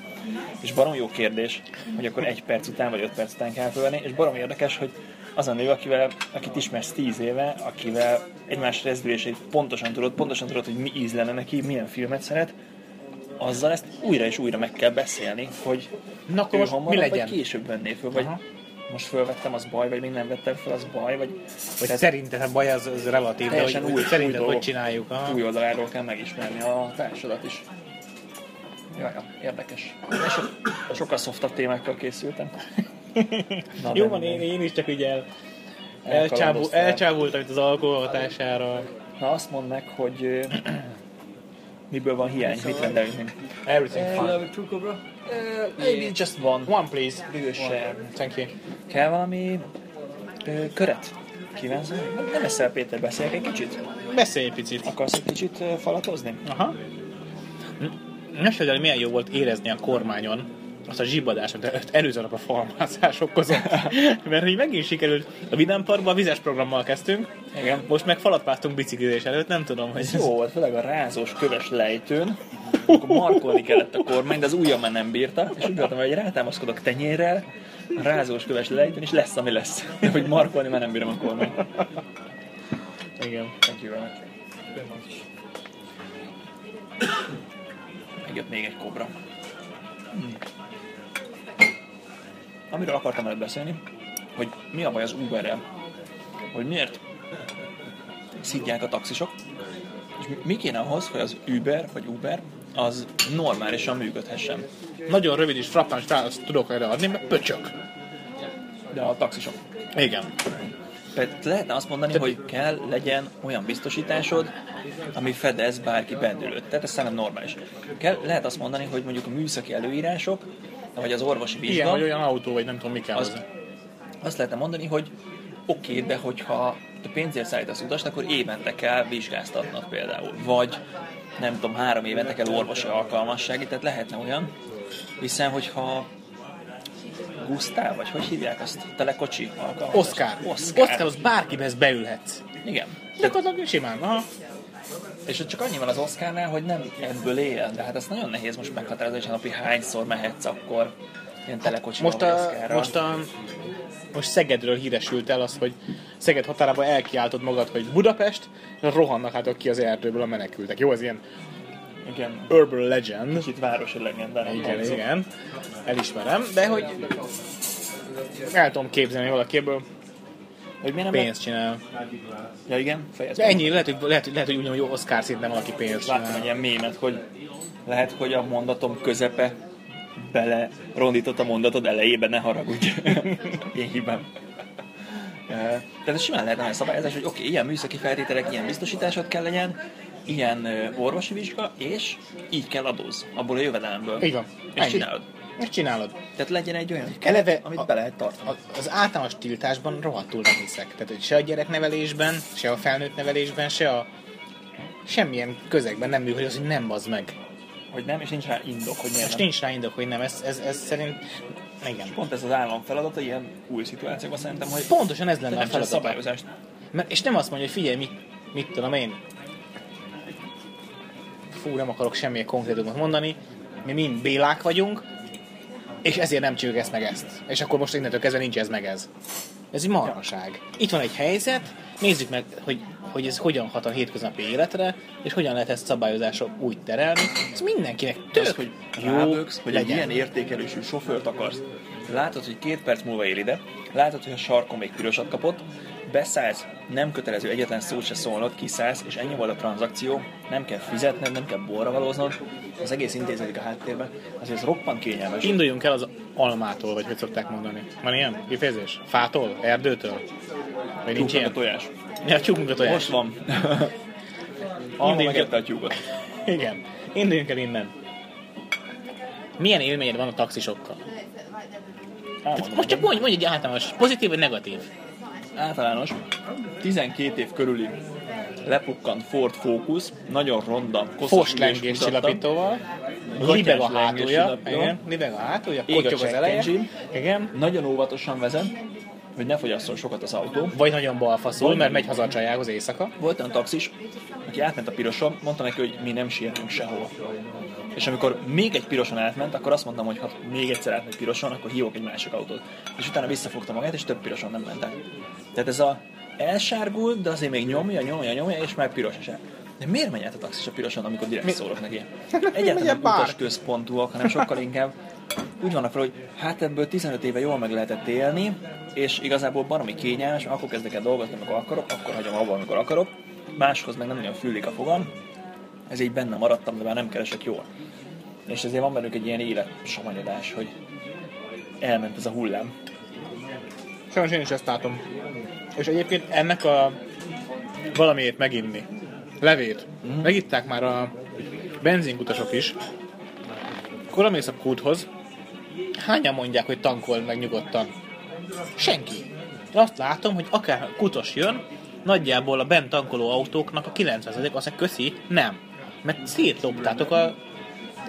[SPEAKER 1] És barom jó kérdés, hogy akkor egy perc után vagy öt perc után kell fölvenni, és barom érdekes, hogy az a nő, akivel, akit ismersz tíz éve, akivel egymás rezdülését pontosan tudod, pontosan tudod, hogy mi íz lenne neki, milyen filmet szeret, azzal ezt újra és újra meg kell beszélni, hogy
[SPEAKER 2] Na akkor
[SPEAKER 1] ő
[SPEAKER 2] most mi legyen?
[SPEAKER 1] Később venné föl, vagy
[SPEAKER 2] Aha.
[SPEAKER 1] Most fölvettem, az baj, vagy még nem vettem föl, az baj, vagy
[SPEAKER 2] vagy szerinted a baj az, az relatív, de hogy,
[SPEAKER 1] új,
[SPEAKER 2] szerinted
[SPEAKER 1] új
[SPEAKER 2] hogy csináljuk. Aha.
[SPEAKER 1] új oldaláról kell megismerni a társadat is. Jaj, ja, érdekes. És so, sokkal szoftabb témákkal készültem. <laughs> Na,
[SPEAKER 2] Jó
[SPEAKER 1] de
[SPEAKER 2] van, én, én is csak így el, elcsábul, elcsábultam itt az alkoholhatására.
[SPEAKER 1] Na azt mondd meg, hogy miből van hiány, mit rendelünk?
[SPEAKER 2] Everything fine.
[SPEAKER 3] uh, two cobra.
[SPEAKER 1] Maybe just one.
[SPEAKER 2] One please.
[SPEAKER 1] Share.
[SPEAKER 2] Thank you.
[SPEAKER 1] Kell valami ö, köret? Kívánsz? Nem, nem eszel, Péter, beszéljek egy kicsit?
[SPEAKER 2] Beszélj egy picit.
[SPEAKER 1] Akarsz egy kicsit ö, falatozni?
[SPEAKER 2] Aha. Nem tudom, hogy milyen jó volt érezni a kormányon azt a zsibadást, amit előző nap a falmászás okozott. Mert így megint sikerült. A Vidám Parkban a vizes programmal kezdtünk,
[SPEAKER 1] Igen.
[SPEAKER 2] most meg falat másztunk biciklizés előtt, nem tudom, hogy
[SPEAKER 1] Ez jó volt, főleg a rázós köves lejtőn, akkor markolni kellett a kormány, de az ujjam már nem bírta, és úgy voltam, hogy rátámaszkodok tenyérrel, a rázós köves lejtőn, és lesz, ami lesz. De hogy markolni már nem bírom a kormány.
[SPEAKER 2] Igen.
[SPEAKER 1] Thank you very much. Megjött még egy kobra. Hmm. Amiről akartam veled beszélni, hogy mi a baj az Uberrel. Hogy miért szidják a taxisok, és mi- kéne ahhoz, hogy az Uber vagy Uber az normálisan működhessen.
[SPEAKER 2] Nagyon rövid és frappáns választ tudok erre adni, mert pöcsök.
[SPEAKER 1] De a taxisok.
[SPEAKER 2] Igen.
[SPEAKER 1] Tehát lehetne azt mondani, hogy kell legyen olyan biztosításod, ami fedez bárki bendülőt. Tehát ez szerintem normális. Kell, lehet azt mondani, hogy mondjuk a műszaki előírások, vagy az orvosi vizsga,
[SPEAKER 2] Igen, vagy olyan autó, vagy nem tudom, mi kell
[SPEAKER 1] az,
[SPEAKER 2] hozzá.
[SPEAKER 1] azt lehetne mondani, hogy oké, okay, de hogyha te pénzért szállítasz utast, akkor évente kell vizsgáztatnod például. Vagy nem tudom, három évente kell orvosi alkalmassági, tehát lehetne olyan. Hiszen, hogyha Gusztáv, vagy hogy hívják azt? Telekocsi alkalmas?
[SPEAKER 2] Oscar.
[SPEAKER 1] Oscar.
[SPEAKER 2] Oscar, az bárkihez beülhetsz.
[SPEAKER 1] Igen.
[SPEAKER 2] Gyakorlatilag simán, aha.
[SPEAKER 1] És ott csak annyi van az Oscarnál, hogy nem ebből él. De hát ez nagyon nehéz most meghatározni, hogy napi hányszor mehetsz akkor ilyen telekocsi
[SPEAKER 2] Most a, most a most Szegedről híresült el az, hogy Szeged határában elkiáltod magad, hogy Budapest, rohannak hát ki az erdőből a menekültek. Jó, ez ilyen
[SPEAKER 1] Igen.
[SPEAKER 2] urban legend.
[SPEAKER 1] Kicsit városi legendának
[SPEAKER 2] Igen,
[SPEAKER 1] hangzik.
[SPEAKER 2] igen. Elismerem, de hogy el tudom képzelni, hogy valaki ebből
[SPEAKER 1] Hogy miért nem
[SPEAKER 2] pénzt csinál.
[SPEAKER 1] Ja igen, fejezd
[SPEAKER 2] ennyi, lehet, hogy, lehet, lehet, hogy ugyanúgy Oscar szinten valaki pénzt
[SPEAKER 1] Láttam egy
[SPEAKER 2] csinál.
[SPEAKER 1] ilyen mémet, hogy lehet, hogy a mondatom közepe bele rondított a mondatod elejébe, ne haragudj. <laughs> Én hibám. Eh, Tehát ez simán lehetne olyan szabályozás, hogy oké, okay, ilyen műszaki feltételek, ilyen biztosításod kell legyen, ilyen orvosi vizsga, és így kell adóz abból a jövedelemből.
[SPEAKER 2] Így van.
[SPEAKER 1] És
[SPEAKER 2] Ennyi.
[SPEAKER 1] csinálod.
[SPEAKER 2] Ezt csinálod.
[SPEAKER 1] Tehát legyen egy olyan
[SPEAKER 2] Eleve
[SPEAKER 1] keret, amit
[SPEAKER 2] a-
[SPEAKER 1] be lehet tartani.
[SPEAKER 2] A- Az általános tiltásban rohadtul nem hiszek. Tehát, hogy se a gyereknevelésben, se a felnőtt nevelésben, se a semmilyen közegben nem működik az, hogy nem bazd meg.
[SPEAKER 1] Hogy nem, és nincs rá indok, hogy miért
[SPEAKER 2] És
[SPEAKER 1] nem.
[SPEAKER 2] nincs rá indok, hogy nem. Ez, ez, ez szerint... Igen.
[SPEAKER 1] Pont ez az állam feladata ilyen új szituációban szerintem, hogy
[SPEAKER 2] Pontosan ez lenne a feladat.
[SPEAKER 1] szabályozást.
[SPEAKER 2] Mert, és nem azt mondja, hogy figyelj, mit, mit tudom én. Fú, nem akarok semmilyen konkrétumot mondani. Mi mind bélák vagyunk, és ezért nem csináljuk ezt meg ezt. És akkor most innentől kezdve nincs ez meg ez. Ez egy marhaság. Itt van egy helyzet, nézzük meg, hogy, hogy ez hogyan hat a hétköznapi életre, és hogyan lehet ezt szabályozásra úgy terelni. Ez mindenkinek
[SPEAKER 1] Az,
[SPEAKER 2] tök
[SPEAKER 1] hogy
[SPEAKER 2] jó
[SPEAKER 1] ráböksz, hogy egy
[SPEAKER 2] legyen.
[SPEAKER 1] ilyen értékelésű sofőrt akarsz. Látod, hogy két perc múlva ér ide, látod, hogy a sarkon még pirosat kapott, beszállsz, nem kötelező egyetlen szót se szólnod, kiszállsz, és ennyi volt a tranzakció, nem kell fizetned, nem kell borra valóznod, az egész intéződik a háttérben, azért ez roppant kényelmes.
[SPEAKER 2] Induljunk el az almától, vagy hogy szokták mondani. Van ilyen kifejezés? Fától? Erdőtől? Vagy nincs ilyen?
[SPEAKER 1] a tojás.
[SPEAKER 2] Ja, tyúkunk a tojás.
[SPEAKER 1] Most van. <laughs> Alma megette a tyúkot. <laughs>
[SPEAKER 2] Igen. Induljunk el innen. Milyen élményed van a taxisokkal?
[SPEAKER 1] Elmondom,
[SPEAKER 2] Most csak mondj, mondj egy általános, pozitív vagy negatív.
[SPEAKER 1] Általános, 12 év körüli lepukkant Ford Focus, nagyon ronda, koszos
[SPEAKER 2] lengés csillapítóval. Libeg a hátulja. Igen, libeg a hátulja, kottyog az eleje. Igen.
[SPEAKER 1] Nagyon óvatosan vezet, hogy ne fogyasszon sokat az autó.
[SPEAKER 2] Vagy nagyon balfaszul, mert megy haza a csajához éjszaka.
[SPEAKER 1] Volt olyan taxis, aki átment a piroson, mondta neki, hogy mi nem sietünk sehol. És amikor még egy piroson átment, akkor azt mondtam, hogy ha még egyszer átmegy piroson, akkor hívok egy másik autót. És utána visszafogta magát, és több piroson nem ment át. Tehát ez a elsárgult, de azért még nyomja, nyomja, nyomja, és már piros se. De miért megy át a taxis a piroson, amikor direkt szólok neki? <laughs> Egyáltalán nem utas központúak, hanem sokkal inkább úgy vannak fel, hogy hát ebből 15 éve jól meg lehetett élni, és igazából baromi kényelmes, akkor kezdek el dolgozni, amikor akarok, akkor hagyom abba, amikor akarok, máshoz meg nem nagyon fűlik a fogam, ez így benne maradtam, de már nem keresek jól. És ezért van bennük egy ilyen életsamanyodás, hogy elment ez a hullám.
[SPEAKER 2] Sajnos én is ezt látom. És egyébként ennek a valamiért meginni. Levét.
[SPEAKER 1] Mhm.
[SPEAKER 2] Megitták már a benzinkutasok is. Akkor a kúthoz. Hányan mondják, hogy tankol meg nyugodtan? Senki. Én azt látom, hogy akár kutos jön, nagyjából a bent tankoló autóknak a 90% azt köszi, nem. Mert szétloptátok a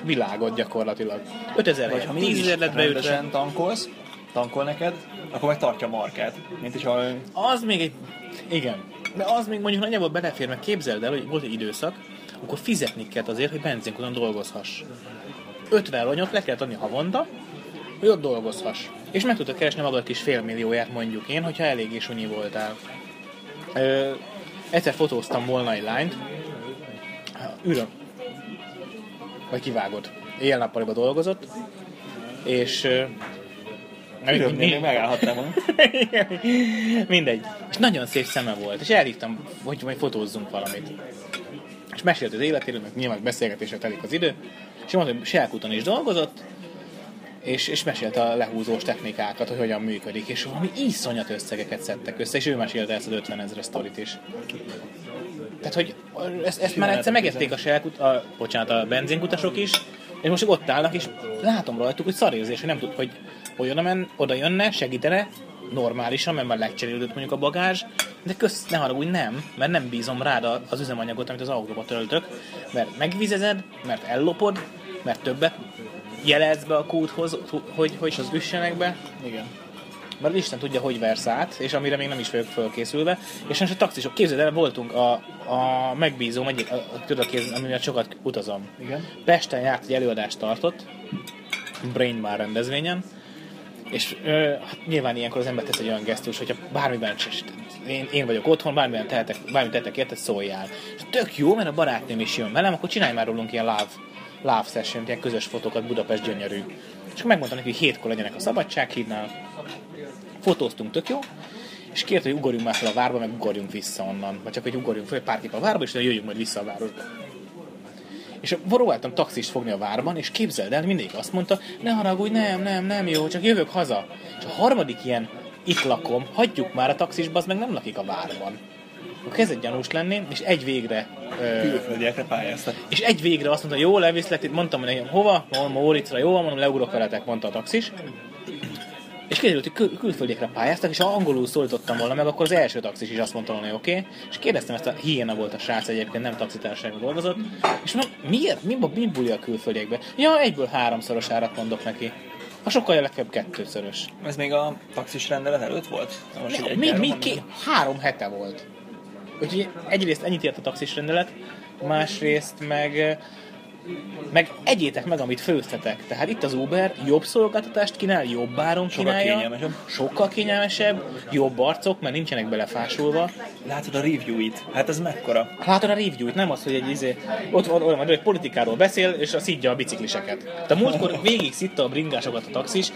[SPEAKER 2] világot gyakorlatilag. 5000
[SPEAKER 1] Vagy ha
[SPEAKER 2] helyett 10
[SPEAKER 1] mégis
[SPEAKER 2] ezer lett beütve.
[SPEAKER 1] tankolsz, tankol neked, akkor meg tartja a markát. Mint is a...
[SPEAKER 2] Az még egy... Igen. De az még mondjuk nagyjából belefér, mert képzeld el, hogy volt egy időszak, akkor fizetni kellett azért, hogy benzinkuton dolgozhass. 50 ronyot le kellett adni havonta, hogy ott dolgozhass. És meg tudtad keresni magad kis félmillióját mondjuk én, hogyha eléggé sunyi voltál. Ö, egyszer fotóztam volna egy lányt, üröm, vagy kivágod. Éjjel-nappaliba dolgozott, és ö,
[SPEAKER 1] Öröm, még megállhatnám volna. <laughs>
[SPEAKER 2] Mindegy. És nagyon szép szeme volt. És elhívtam, hogy majd fotózzunk valamit. És mesélt az életéről, meg nyilván beszélgetésre telik az idő. És mondta, hogy Selkuton is dolgozott, és, és mesélte a lehúzós technikákat, hogy hogyan működik, és valami iszonyat összegeket szedtek össze, és ő mesélte ezt az 50 ezer sztorit is. Tehát, hogy ezt, ezt már egyszer megették a, selkut, a, bocsánat, a benzinkutasok is, és most ott állnak, és látom rajtuk, hogy szarérzés, hogy nem tud, hogy, hogy oda, men, oda jönne, segítene, normálisan, mert már legcserélődött mondjuk a bagázs, de kösz, ne haragudj, nem, mert nem bízom rád az üzemanyagot, amit az autóba töltök, mert megvizezed, mert ellopod, mert többet jelez be a kúthoz, hogy, hogy az üssenek be. Igen. Mert Isten tudja, hogy versz át, és amire még nem is vagyok fölkészülve. És most a taxisok, képzeld el, voltunk a, a megbízóm, egyik, a, a, tudod, amivel sokat utazom.
[SPEAKER 1] Igen.
[SPEAKER 2] Pesten járt, egy előadást tartott, Brain Bar rendezvényen, és ö, hát nyilván ilyenkor az ember tesz egy olyan gesztus, hogyha bármiben én, én vagyok otthon, bármiben tehetek, bármit tehetek érted, szóljál. És tök jó, mert a barátnőm is jön velem, akkor csinálj már rólunk ilyen love, love session ilyen közös fotókat, Budapest gyönyörű. És akkor megmondtam neki, hogy hétkor legyenek a szabadsághídnál, fotóztunk, tök jó, és kért, hogy ugorjunk már fel a várba, meg ugorjunk vissza onnan. Vagy csak, hogy ugorjunk fel pár a várba, és jöjjünk majd vissza a városba. És próbáltam taxist fogni a várban, és képzeld el, mindig azt mondta, ne haragudj, nem, nem, nem jó, csak jövök haza. És a harmadik ilyen, itt lakom, hagyjuk már a taxisba, az meg nem lakik a várban. Akkor kezdett gyanús lenni, és egy végre
[SPEAKER 1] Külföldiekre pályáztak.
[SPEAKER 2] és egy végre azt mondta, jó, leviszlek, itt mondtam hogy nekem, hova? Mondom, Móricra, jó, mondom, leugrok veletek, mondta a taxis. És kiderült, hogy kül- külföldiekre pályáztak, és ha angolul szólítottam volna meg, akkor az első taxis is azt mondta volna, hogy oké. Okay. És kérdeztem ezt a hiéna volt a srác egyébként, nem taxitársaságban dolgozott. És mondom, miért? Mi, mi buli a külföldiekbe? Ja, egyből háromszoros árat mondok neki. A sokkal legfeljebb kettőszörös.
[SPEAKER 1] Ez még a taxis rendelet előtt volt? Most
[SPEAKER 2] Mi,
[SPEAKER 1] van.
[SPEAKER 2] ké, három hete volt. Úgyhogy egyrészt ennyit ért a taxis rendelet, másrészt meg meg egyétek meg, amit főztetek. Tehát itt az Uber jobb szolgáltatást kínál, jobb áron
[SPEAKER 1] Sokkal
[SPEAKER 2] kínálja.
[SPEAKER 1] kényelmesebb.
[SPEAKER 2] Sokkal kényelmesebb, jobb arcok, mert nincsenek belefásulva.
[SPEAKER 1] Látod a review-it? Hát ez mekkora?
[SPEAKER 2] Látod a review-t, nem az, hogy egy izé, ott van olyan, hogy politikáról beszél, és a szidja a bicikliseket. De múltkor <laughs> végig szitta a bringásokat a taxis,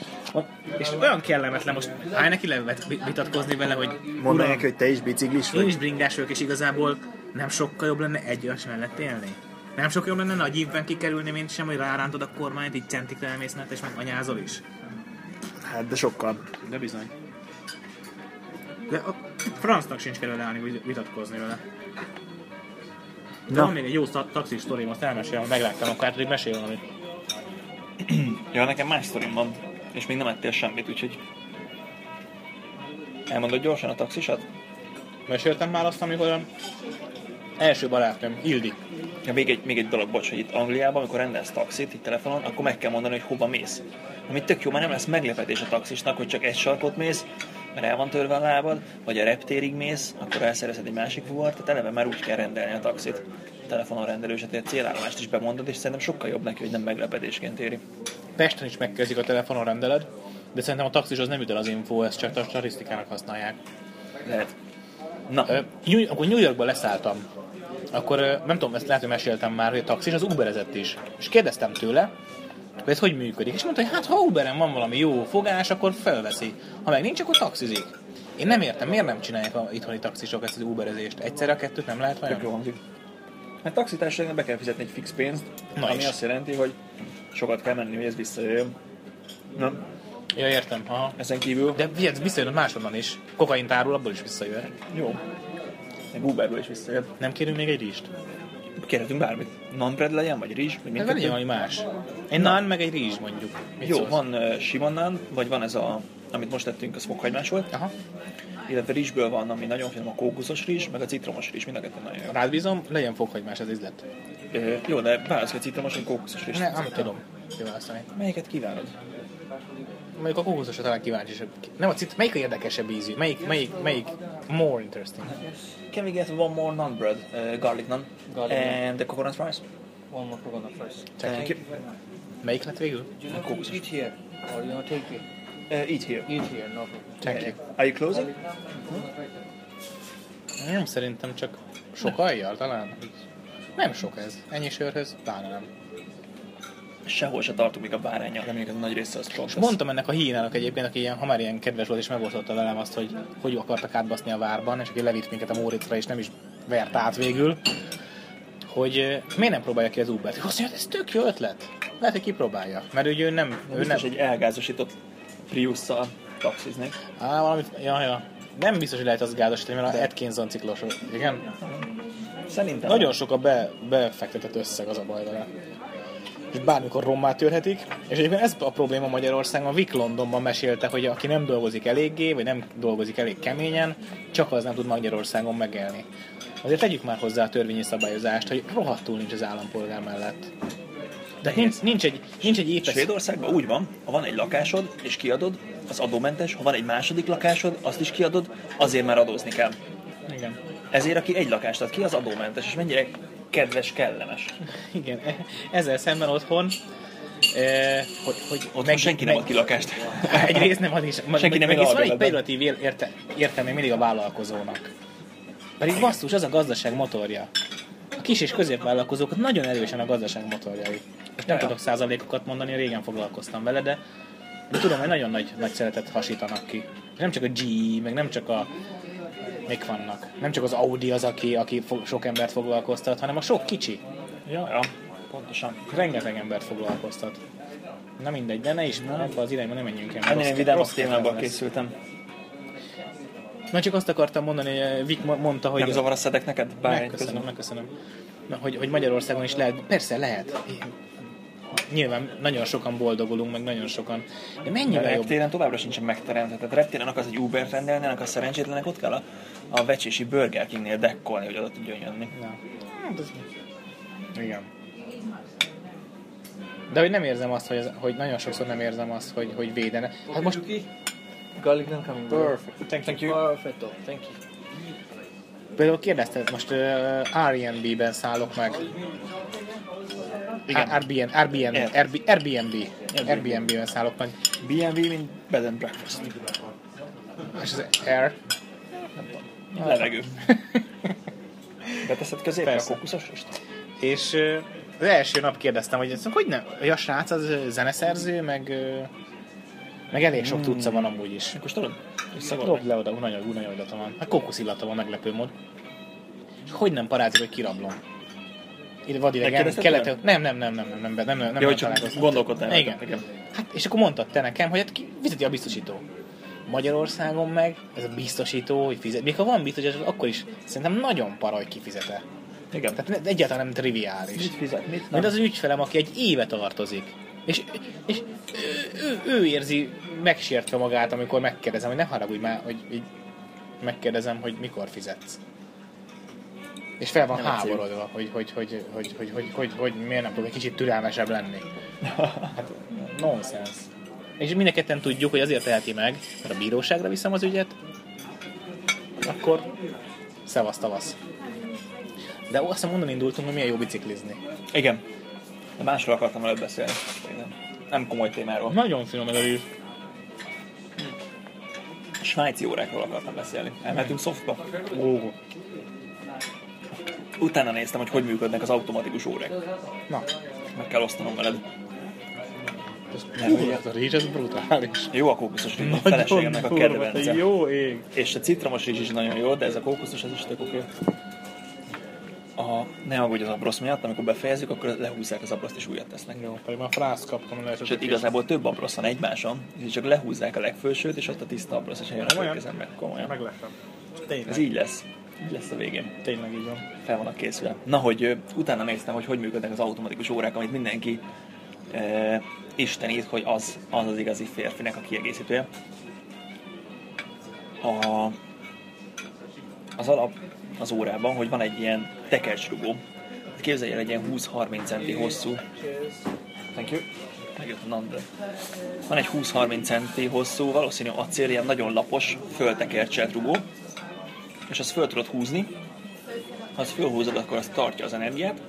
[SPEAKER 2] és olyan kellemetlen, most állj neki levet vitatkozni vele, hogy
[SPEAKER 4] Mondd neki, hogy te is biciklis
[SPEAKER 2] én
[SPEAKER 4] vagy.
[SPEAKER 2] is bringás vagyok, és igazából nem sokkal jobb lenne egy olyas mellett élni? Nem sokkal jobb lenne nagy évben kikerülni, mint sem, hogy rárántod a kormányt, így centikre elmész mellett, és meg anyázol is?
[SPEAKER 4] Hát, de sokkal.
[SPEAKER 2] De bizony. De a francnak sincs kell vele állni, hogy vitatkozni vele. De
[SPEAKER 4] Na.
[SPEAKER 2] van még egy jó ta- taxis sztorim, azt elmesélem, megvágtam a kártyát, hogy mesél valamit. <clears throat>
[SPEAKER 1] Ja, nekem más sztorim van, és még nem ettél semmit, úgyhogy... Elmondod gyorsan a taxisat?
[SPEAKER 2] Meséltem már azt, amikor első barátnőm, Ildi.
[SPEAKER 1] Ja, még egy, még egy dolog, bocs, hogy itt Angliában, amikor rendelsz taxit, itt telefonon, akkor meg kell mondani, hogy hova mész. Ami tök jó, mert nem lesz meglepetés a taxisnak, hogy csak egy sarkot mész, mert el van törve a lábad, vagy a reptérig mész, akkor elszerezed egy másik fuvart, tehát eleve már úgy kell rendelni a taxit. Telefonon rendelős, a célállomást is bemondod, és szerintem sokkal jobb neki, hogy nem meglepetésként éri.
[SPEAKER 2] Pesten is megkezdik a telefonon rendeled, de szerintem a taxis az nem üt el az info, ezt csak a statisztikának használják.
[SPEAKER 1] Lehet. Na,
[SPEAKER 2] Ö, akkor New Yorkba leszálltam. Akkor nem tudom, ezt lehet, hogy meséltem már, hogy a taxis az Uberezett is. És kérdeztem tőle, hogy ez hogy működik. És mondta, hogy hát ha Uberen van valami jó fogás, akkor felveszi. Ha meg nincs, akkor taxizik. Én nem értem, miért nem csinálják a itthoni taxisok ezt az Uberezést? Egyszerre a kettőt nem lehet
[SPEAKER 1] tök jó
[SPEAKER 2] vajon?
[SPEAKER 1] hangzik. Hát taxitársaságnak be kell fizetni egy fix pénzt,
[SPEAKER 2] Na
[SPEAKER 1] ami
[SPEAKER 2] is.
[SPEAKER 1] azt jelenti, hogy sokat kell menni, hogy ez visszajöjjön. Na,
[SPEAKER 2] Ja, értem. Aha.
[SPEAKER 1] ezen kívül,
[SPEAKER 2] De ez visszajön máshonnan is. Kokain árul, abból is visszajöhet.
[SPEAKER 1] jó. Meg Uberből is visszajön.
[SPEAKER 2] Nem kérünk még egy rizst?
[SPEAKER 1] Kérhetünk bármit. Non-bread legyen, vagy rizs, vagy mindkettő.
[SPEAKER 2] legyen valami más. Egy naan, meg egy rizs mondjuk. Mit
[SPEAKER 1] Jó,
[SPEAKER 2] szólsz?
[SPEAKER 1] van uh, sima naan, vagy van ez a, amit most tettünk, az fokhagymás volt.
[SPEAKER 2] Aha.
[SPEAKER 1] Illetve rizsből van, ami nagyon finom, a kókuszos rizs, meg a citromos rizs, mind a kettő nagyon jó.
[SPEAKER 2] Rád bízom, legyen fokhagymás az ízlet.
[SPEAKER 1] Ö, jó, de válasz, hogy citromos, vagy kókuszos rizs.
[SPEAKER 2] Ne, nem tudom kiválasztani.
[SPEAKER 1] Melyiket kívánod?
[SPEAKER 2] Mondjuk a kókuszosra talán kíváncsisabb. Nem a cit, melyik a érdekesebb ízű? Melyik, melyik, melyik more interesting?
[SPEAKER 1] Can we get one more naan bread, uh, garlic naan,
[SPEAKER 3] Garlic naan.
[SPEAKER 1] and the coconut rice?
[SPEAKER 3] One more coconut rice.
[SPEAKER 1] Thank you.
[SPEAKER 2] Melyik lett végül?
[SPEAKER 3] You want to eat here or you want to take it?
[SPEAKER 1] Uh, eat here.
[SPEAKER 3] Eat here, no problem.
[SPEAKER 2] Thank you.
[SPEAKER 1] Are you closing?
[SPEAKER 2] Nem, szerintem csak sok ajjal talán. Nem sok ez. Ennyi sörhöz, pláne nem.
[SPEAKER 1] Sehol se tartunk még a bárányjal, reméljük ez a nagy része az.
[SPEAKER 2] És mondtam ennek a hínának egyébként, aki ilyen, ha már ilyen kedves volt, és megosztotta velem azt, hogy hogy akartak átbaszni a várban, és aki levitt minket a Móricra, és nem is vert át végül, hogy miért nem próbálja ki az Uber-t. Azt mondja, ez tök jó ötlet. Lehet, hogy kipróbálja, mert ugye ő nem... Ő nem
[SPEAKER 1] Biztos egy elgázosított Prius-szal taxiznék.
[SPEAKER 2] Á, valami... Ja, ja. Nem biztos, hogy lehet az gázosítani, mert a Atkinson ciklos. Igen?
[SPEAKER 1] Szerintem.
[SPEAKER 2] Nagyon sok a be, befektetett összeg az a baj vele. És bármikor rommá törhetik. És egyébként ez a probléma Magyarországon. A Vic Londonban mesélte, hogy aki nem dolgozik eléggé, vagy nem dolgozik elég keményen, csak az nem tud Magyarországon megélni. Azért tegyük már hozzá a törvényi szabályozást, hogy rohadtul nincs az állampolgár mellett. De nincs, nincs egy, nincs egy épesz...
[SPEAKER 1] Svédországban úgy van, ha van egy lakásod, és kiadod, az adómentes, ha van egy második lakásod, azt is kiadod, azért már adózni kell.
[SPEAKER 2] Igen.
[SPEAKER 1] Ezért, aki egy lakást ad ki, az adómentes, és mennyire kedves, kellemes.
[SPEAKER 2] Igen, ezzel szemben otthon, eh, hogy, hogy
[SPEAKER 1] Otthon senki nem ad ki lakást.
[SPEAKER 2] Egyrészt nem ad is.
[SPEAKER 1] Senki nem
[SPEAKER 2] meg
[SPEAKER 1] él
[SPEAKER 2] van egy pejoratív ér- érte, értelme mindig a vállalkozónak. Pedig basszus, az a gazdaság motorja. A kis és középvállalkozók nagyon erősen a gazdaság motorjai. Most nem tudok százalékokat mondani, régen foglalkoztam vele, de, de tudom, hogy nagyon nagy, nagy szeretet hasítanak ki. Nem csak a GE, meg nem csak a mik vannak. Nem csak az Audi az, aki, aki fo- sok embert foglalkoztat, hanem a sok kicsi.
[SPEAKER 1] Ja, ja, pontosan.
[SPEAKER 2] Rengeteg embert foglalkoztat. Na mindegy, de ne is, ebbe az irányba nem menjünk el.
[SPEAKER 1] Ennél vidámabb
[SPEAKER 2] rossz lesz.
[SPEAKER 1] készültem.
[SPEAKER 2] Na csak azt akartam mondani, hogy eh, Vik mo- mondta, hogy...
[SPEAKER 1] Nem zavar a szedek neked? Bár
[SPEAKER 2] megköszönöm, megköszönöm. Na, hogy, hogy Magyarországon is lehet, persze lehet. Nyilván nagyon sokan boldogulunk, meg nagyon sokan. De mennyivel jobb?
[SPEAKER 1] reptéren továbbra sincsen megteremtve. Tehát reptéren akarsz egy Uber rendelnének, a szerencsétlenek ott kell a, a vecsési Burger Kingnél dekkolni, hogy oda tudjon jönni.
[SPEAKER 2] Na. Hát ez... Igen. De hogy nem érzem azt, hogy, ez, hogy nagyon sokszor nem érzem azt, hogy, hogy védene. Hát most...
[SPEAKER 3] Garlic naan coming.
[SPEAKER 2] Perfect. Thank,
[SPEAKER 1] Thank you.
[SPEAKER 3] Perfecto. Thank you.
[SPEAKER 2] Például kérdezted, most uh, Airbnb-ben szállok meg.
[SPEAKER 1] Igen.
[SPEAKER 2] Airbnb, Airbnb,
[SPEAKER 1] Air.
[SPEAKER 2] Airbnb, Airbnb, Airbnb-ben szállok meg.
[SPEAKER 1] B&B, mint bed and breakfast.
[SPEAKER 2] És az Air,
[SPEAKER 1] Levegő. <laughs> Beteszed középre a
[SPEAKER 2] Persze.
[SPEAKER 1] kókuszost?
[SPEAKER 2] És az első nap kérdeztem, hogy hogy nem, a srác az zeneszerző, meg, meg elég sok tudca van amúgy is.
[SPEAKER 1] Akkor tudod?
[SPEAKER 2] Dobd le oda, nagyon illata van. Hát kókuszillata van, meglepő mód. És hogy nem parázik, hogy kirablom? Ide vadidegen,
[SPEAKER 1] Megkérdezted
[SPEAKER 2] kelet, nem, nem, nem, nem, nem, nem, nem, nem, nem,
[SPEAKER 1] Jó,
[SPEAKER 2] nem
[SPEAKER 1] hogy csak gondolkodtál.
[SPEAKER 2] Igen.
[SPEAKER 1] Igen.
[SPEAKER 2] Hát, és akkor mondtad te nekem, hogy hát ki fizeti a biztosító. Magyarországon meg ez a biztosító, hogy fizet. Még ha van biztosító, akkor is szerintem nagyon para, hogy kifizete.
[SPEAKER 1] Igen.
[SPEAKER 2] Tehát egyáltalán nem triviális.
[SPEAKER 1] Mit fizet? Mit nem?
[SPEAKER 2] Mint az ügyfelem, aki egy éve tartozik. És, és ő, ő, ő érzi megsértve magát, amikor megkérdezem, hogy ne haragudj már, hogy így megkérdezem, hogy mikor fizetsz és fel van háborodva, hogy hogy, hogy, hogy, hogy, hogy, hogy, hogy, miért nem tudok egy kicsit türelmesebb lenni. Hát, nonsens. És mindeketten tudjuk, hogy azért teheti meg, mert a bíróságra viszem az ügyet, akkor szevasz tavasz. De azt hiszem, indultunk, hogy milyen jó biciklizni.
[SPEAKER 1] Igen. De másról akartam előbb beszélni. Nem, nem komoly témáról.
[SPEAKER 2] Nagyon finom ez a víz.
[SPEAKER 1] Svájci órákról akartam beszélni. Elmentünk szoftba.
[SPEAKER 2] Ó,
[SPEAKER 1] Utána néztem, hogy hogy működnek az automatikus órák.
[SPEAKER 2] na,
[SPEAKER 1] Meg kell osztanom veled.
[SPEAKER 2] ez,
[SPEAKER 1] Nem,
[SPEAKER 2] hú,
[SPEAKER 1] ugye?
[SPEAKER 2] ez a rizs, ez brutális.
[SPEAKER 1] Jó a kókuszos rizs, a feleségemnek a kedvence.
[SPEAKER 2] Jó ég.
[SPEAKER 1] És a citromos rizs is nagyon jó, de ez a kókuszos, ez is tök oké. A, ne aggódj az abrosz miatt, amikor befejezzük, akkor lehúzzák az abroszt és újat tesznek.
[SPEAKER 2] Jó, pedig már frász kaptam, lehet,
[SPEAKER 1] Sőt, igazából több abrosz van egymáson, és csak lehúzzák a legfősőt, és ott a tiszta abrosz, és eljön a következőmbe. Komolyan.
[SPEAKER 2] Meglepem.
[SPEAKER 1] Ez így lesz. Így lesz a végén.
[SPEAKER 2] tényleg így van.
[SPEAKER 1] Fel vannak készülve. Na, hogy utána néztem, hogy hogy működnek az automatikus órák, amit mindenki e, istenít, hogy az, az az igazi férfinek a kiegészítője. A, az alap az órában, hogy van egy ilyen tekercsrugó. Képzelj el egy ilyen 20-30 centi hosszú. Thank you. Megjött a nanda. Van egy 20-30 centi hosszú, valószínű acél, ilyen nagyon lapos, föltekercselt rugó, és azt föl tudod húzni, ha azt fölhúzod, akkor az tartja az energiát,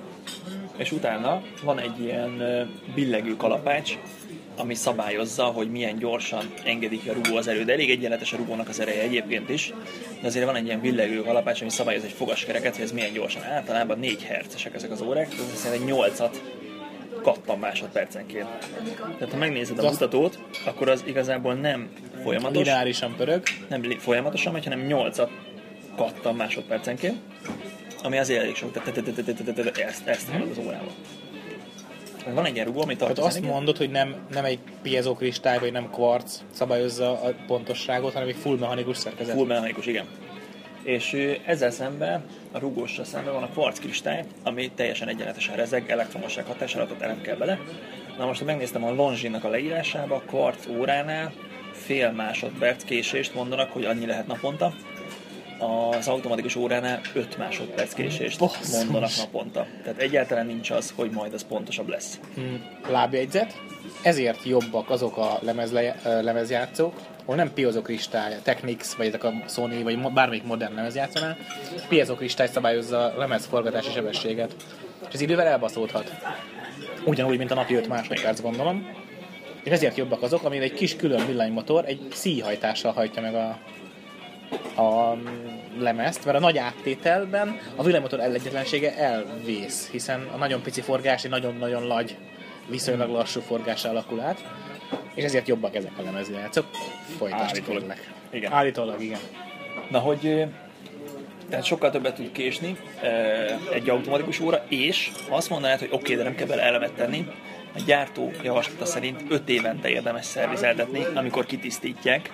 [SPEAKER 1] és utána van egy ilyen billegő kalapács, ami szabályozza, hogy milyen gyorsan engedik a rugó az erő. De elég egyenletes a rugónak az ereje egyébként is, de azért van egy ilyen billegő kalapács, ami szabályoz egy fogaskereket, hogy ez milyen gyorsan. Általában 4 hercesek ezek az órák, jelenti, hogy 8-at kattan másodpercenként. Tehát ha megnézed a mutatót, akkor az igazából nem folyamatos,
[SPEAKER 2] Lineárisan pörög.
[SPEAKER 1] nem folyamatosan hanem 8 kattan másodpercenként, ami azért elég sok, tehát te- te- te- te- te- te- te- ezt, ezt hallod az órával. Van egy ilyen rugó, ami
[SPEAKER 2] Tehát
[SPEAKER 1] tartja
[SPEAKER 2] azt mondod, hogy nem, nem egy piezokristály, vagy nem kvarc szabályozza a pontosságot, hanem egy full mechanikus szerkezet.
[SPEAKER 1] Full mechanikus, igen. És ezzel szemben, a rugóssal szemben van a kvarc kristály, ami teljesen egyenletesen rezeg, elektromosság hatására, tehát nem kell bele. Na most, ha megnéztem a Longines-nak a leírásába, a kvarc óránál fél másodperc késést mondanak, hogy annyi lehet naponta. Az automatikus óránál 5 másodperc késést
[SPEAKER 2] Basszus.
[SPEAKER 1] mondanak naponta. Tehát egyáltalán nincs az, hogy majd az pontosabb lesz.
[SPEAKER 2] Hmm, lábjegyzet. Ezért jobbak azok a lemezle, lemezjátszók, ahol nem piezokristály, Technics, vagy ezek a Sony, vagy bármelyik modern lemezjátszónál, piezokristály szabályozza a lemezforgatási sebességet. És ez idővel elbaszódhat. Ugyanúgy, mint a napi 5 másodperc, gondolom. És ezért jobbak azok, amin egy kis külön villanymotor egy szíjhajtással hajtja meg a, a lemezt, mert a nagy áttételben a villanymotor elegyetlensége elvész, hiszen a nagyon pici forgás egy nagyon-nagyon nagy, viszonylag lassú forgásra alakul át, és ezért jobbak ezek a lemezjátszók. Folytasd
[SPEAKER 1] Állítólag.
[SPEAKER 2] kérlek.
[SPEAKER 1] Igen.
[SPEAKER 2] Állítólag, igen.
[SPEAKER 1] Na, hogy tehát sokkal többet tud késni egy automatikus óra, és azt mondanád, hogy oké, de nem kell bele elemet tenni, a gyártó javaslata szerint 5 évente érdemes szervizeltetni, amikor kitisztítják,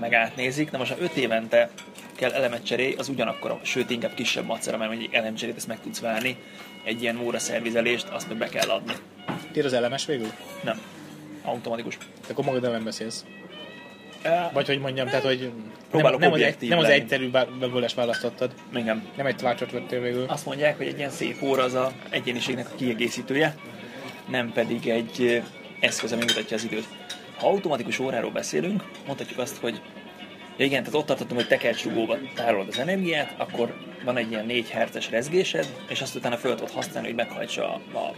[SPEAKER 1] meg átnézik. Na most, ha 5 évente kell elemet cserélni, az ugyanakkor, sőt inkább kisebb macera, mert egy elemcserét ezt meg tudsz várni, egy ilyen óra szervizelést, azt meg be kell adni.
[SPEAKER 2] Tér az elemes végül?
[SPEAKER 1] Nem. Automatikus.
[SPEAKER 2] Akkor magad nem beszélsz.
[SPEAKER 1] Uh,
[SPEAKER 2] Vagy hogy mondjam, tehát hogy nem,
[SPEAKER 1] Próbálok
[SPEAKER 2] nem, az, egy, nem az egyszerű megoldást választottad.
[SPEAKER 1] igen.
[SPEAKER 2] Nem egy tvácsot vettél végül.
[SPEAKER 1] Azt mondják, hogy egy ilyen szép óra az a egyéniségnek a kiegészítője, nem pedig egy eszköz, ami mutatja az időt. Ha automatikus óráról beszélünk, mondhatjuk azt, hogy ja igen, tehát ott tartottunk, hogy tekercsrugóba tárolod az energiát, akkor van egy ilyen 4 Hz rezgésed, és azt utána fel tudod használni, hogy meghajtsa a, a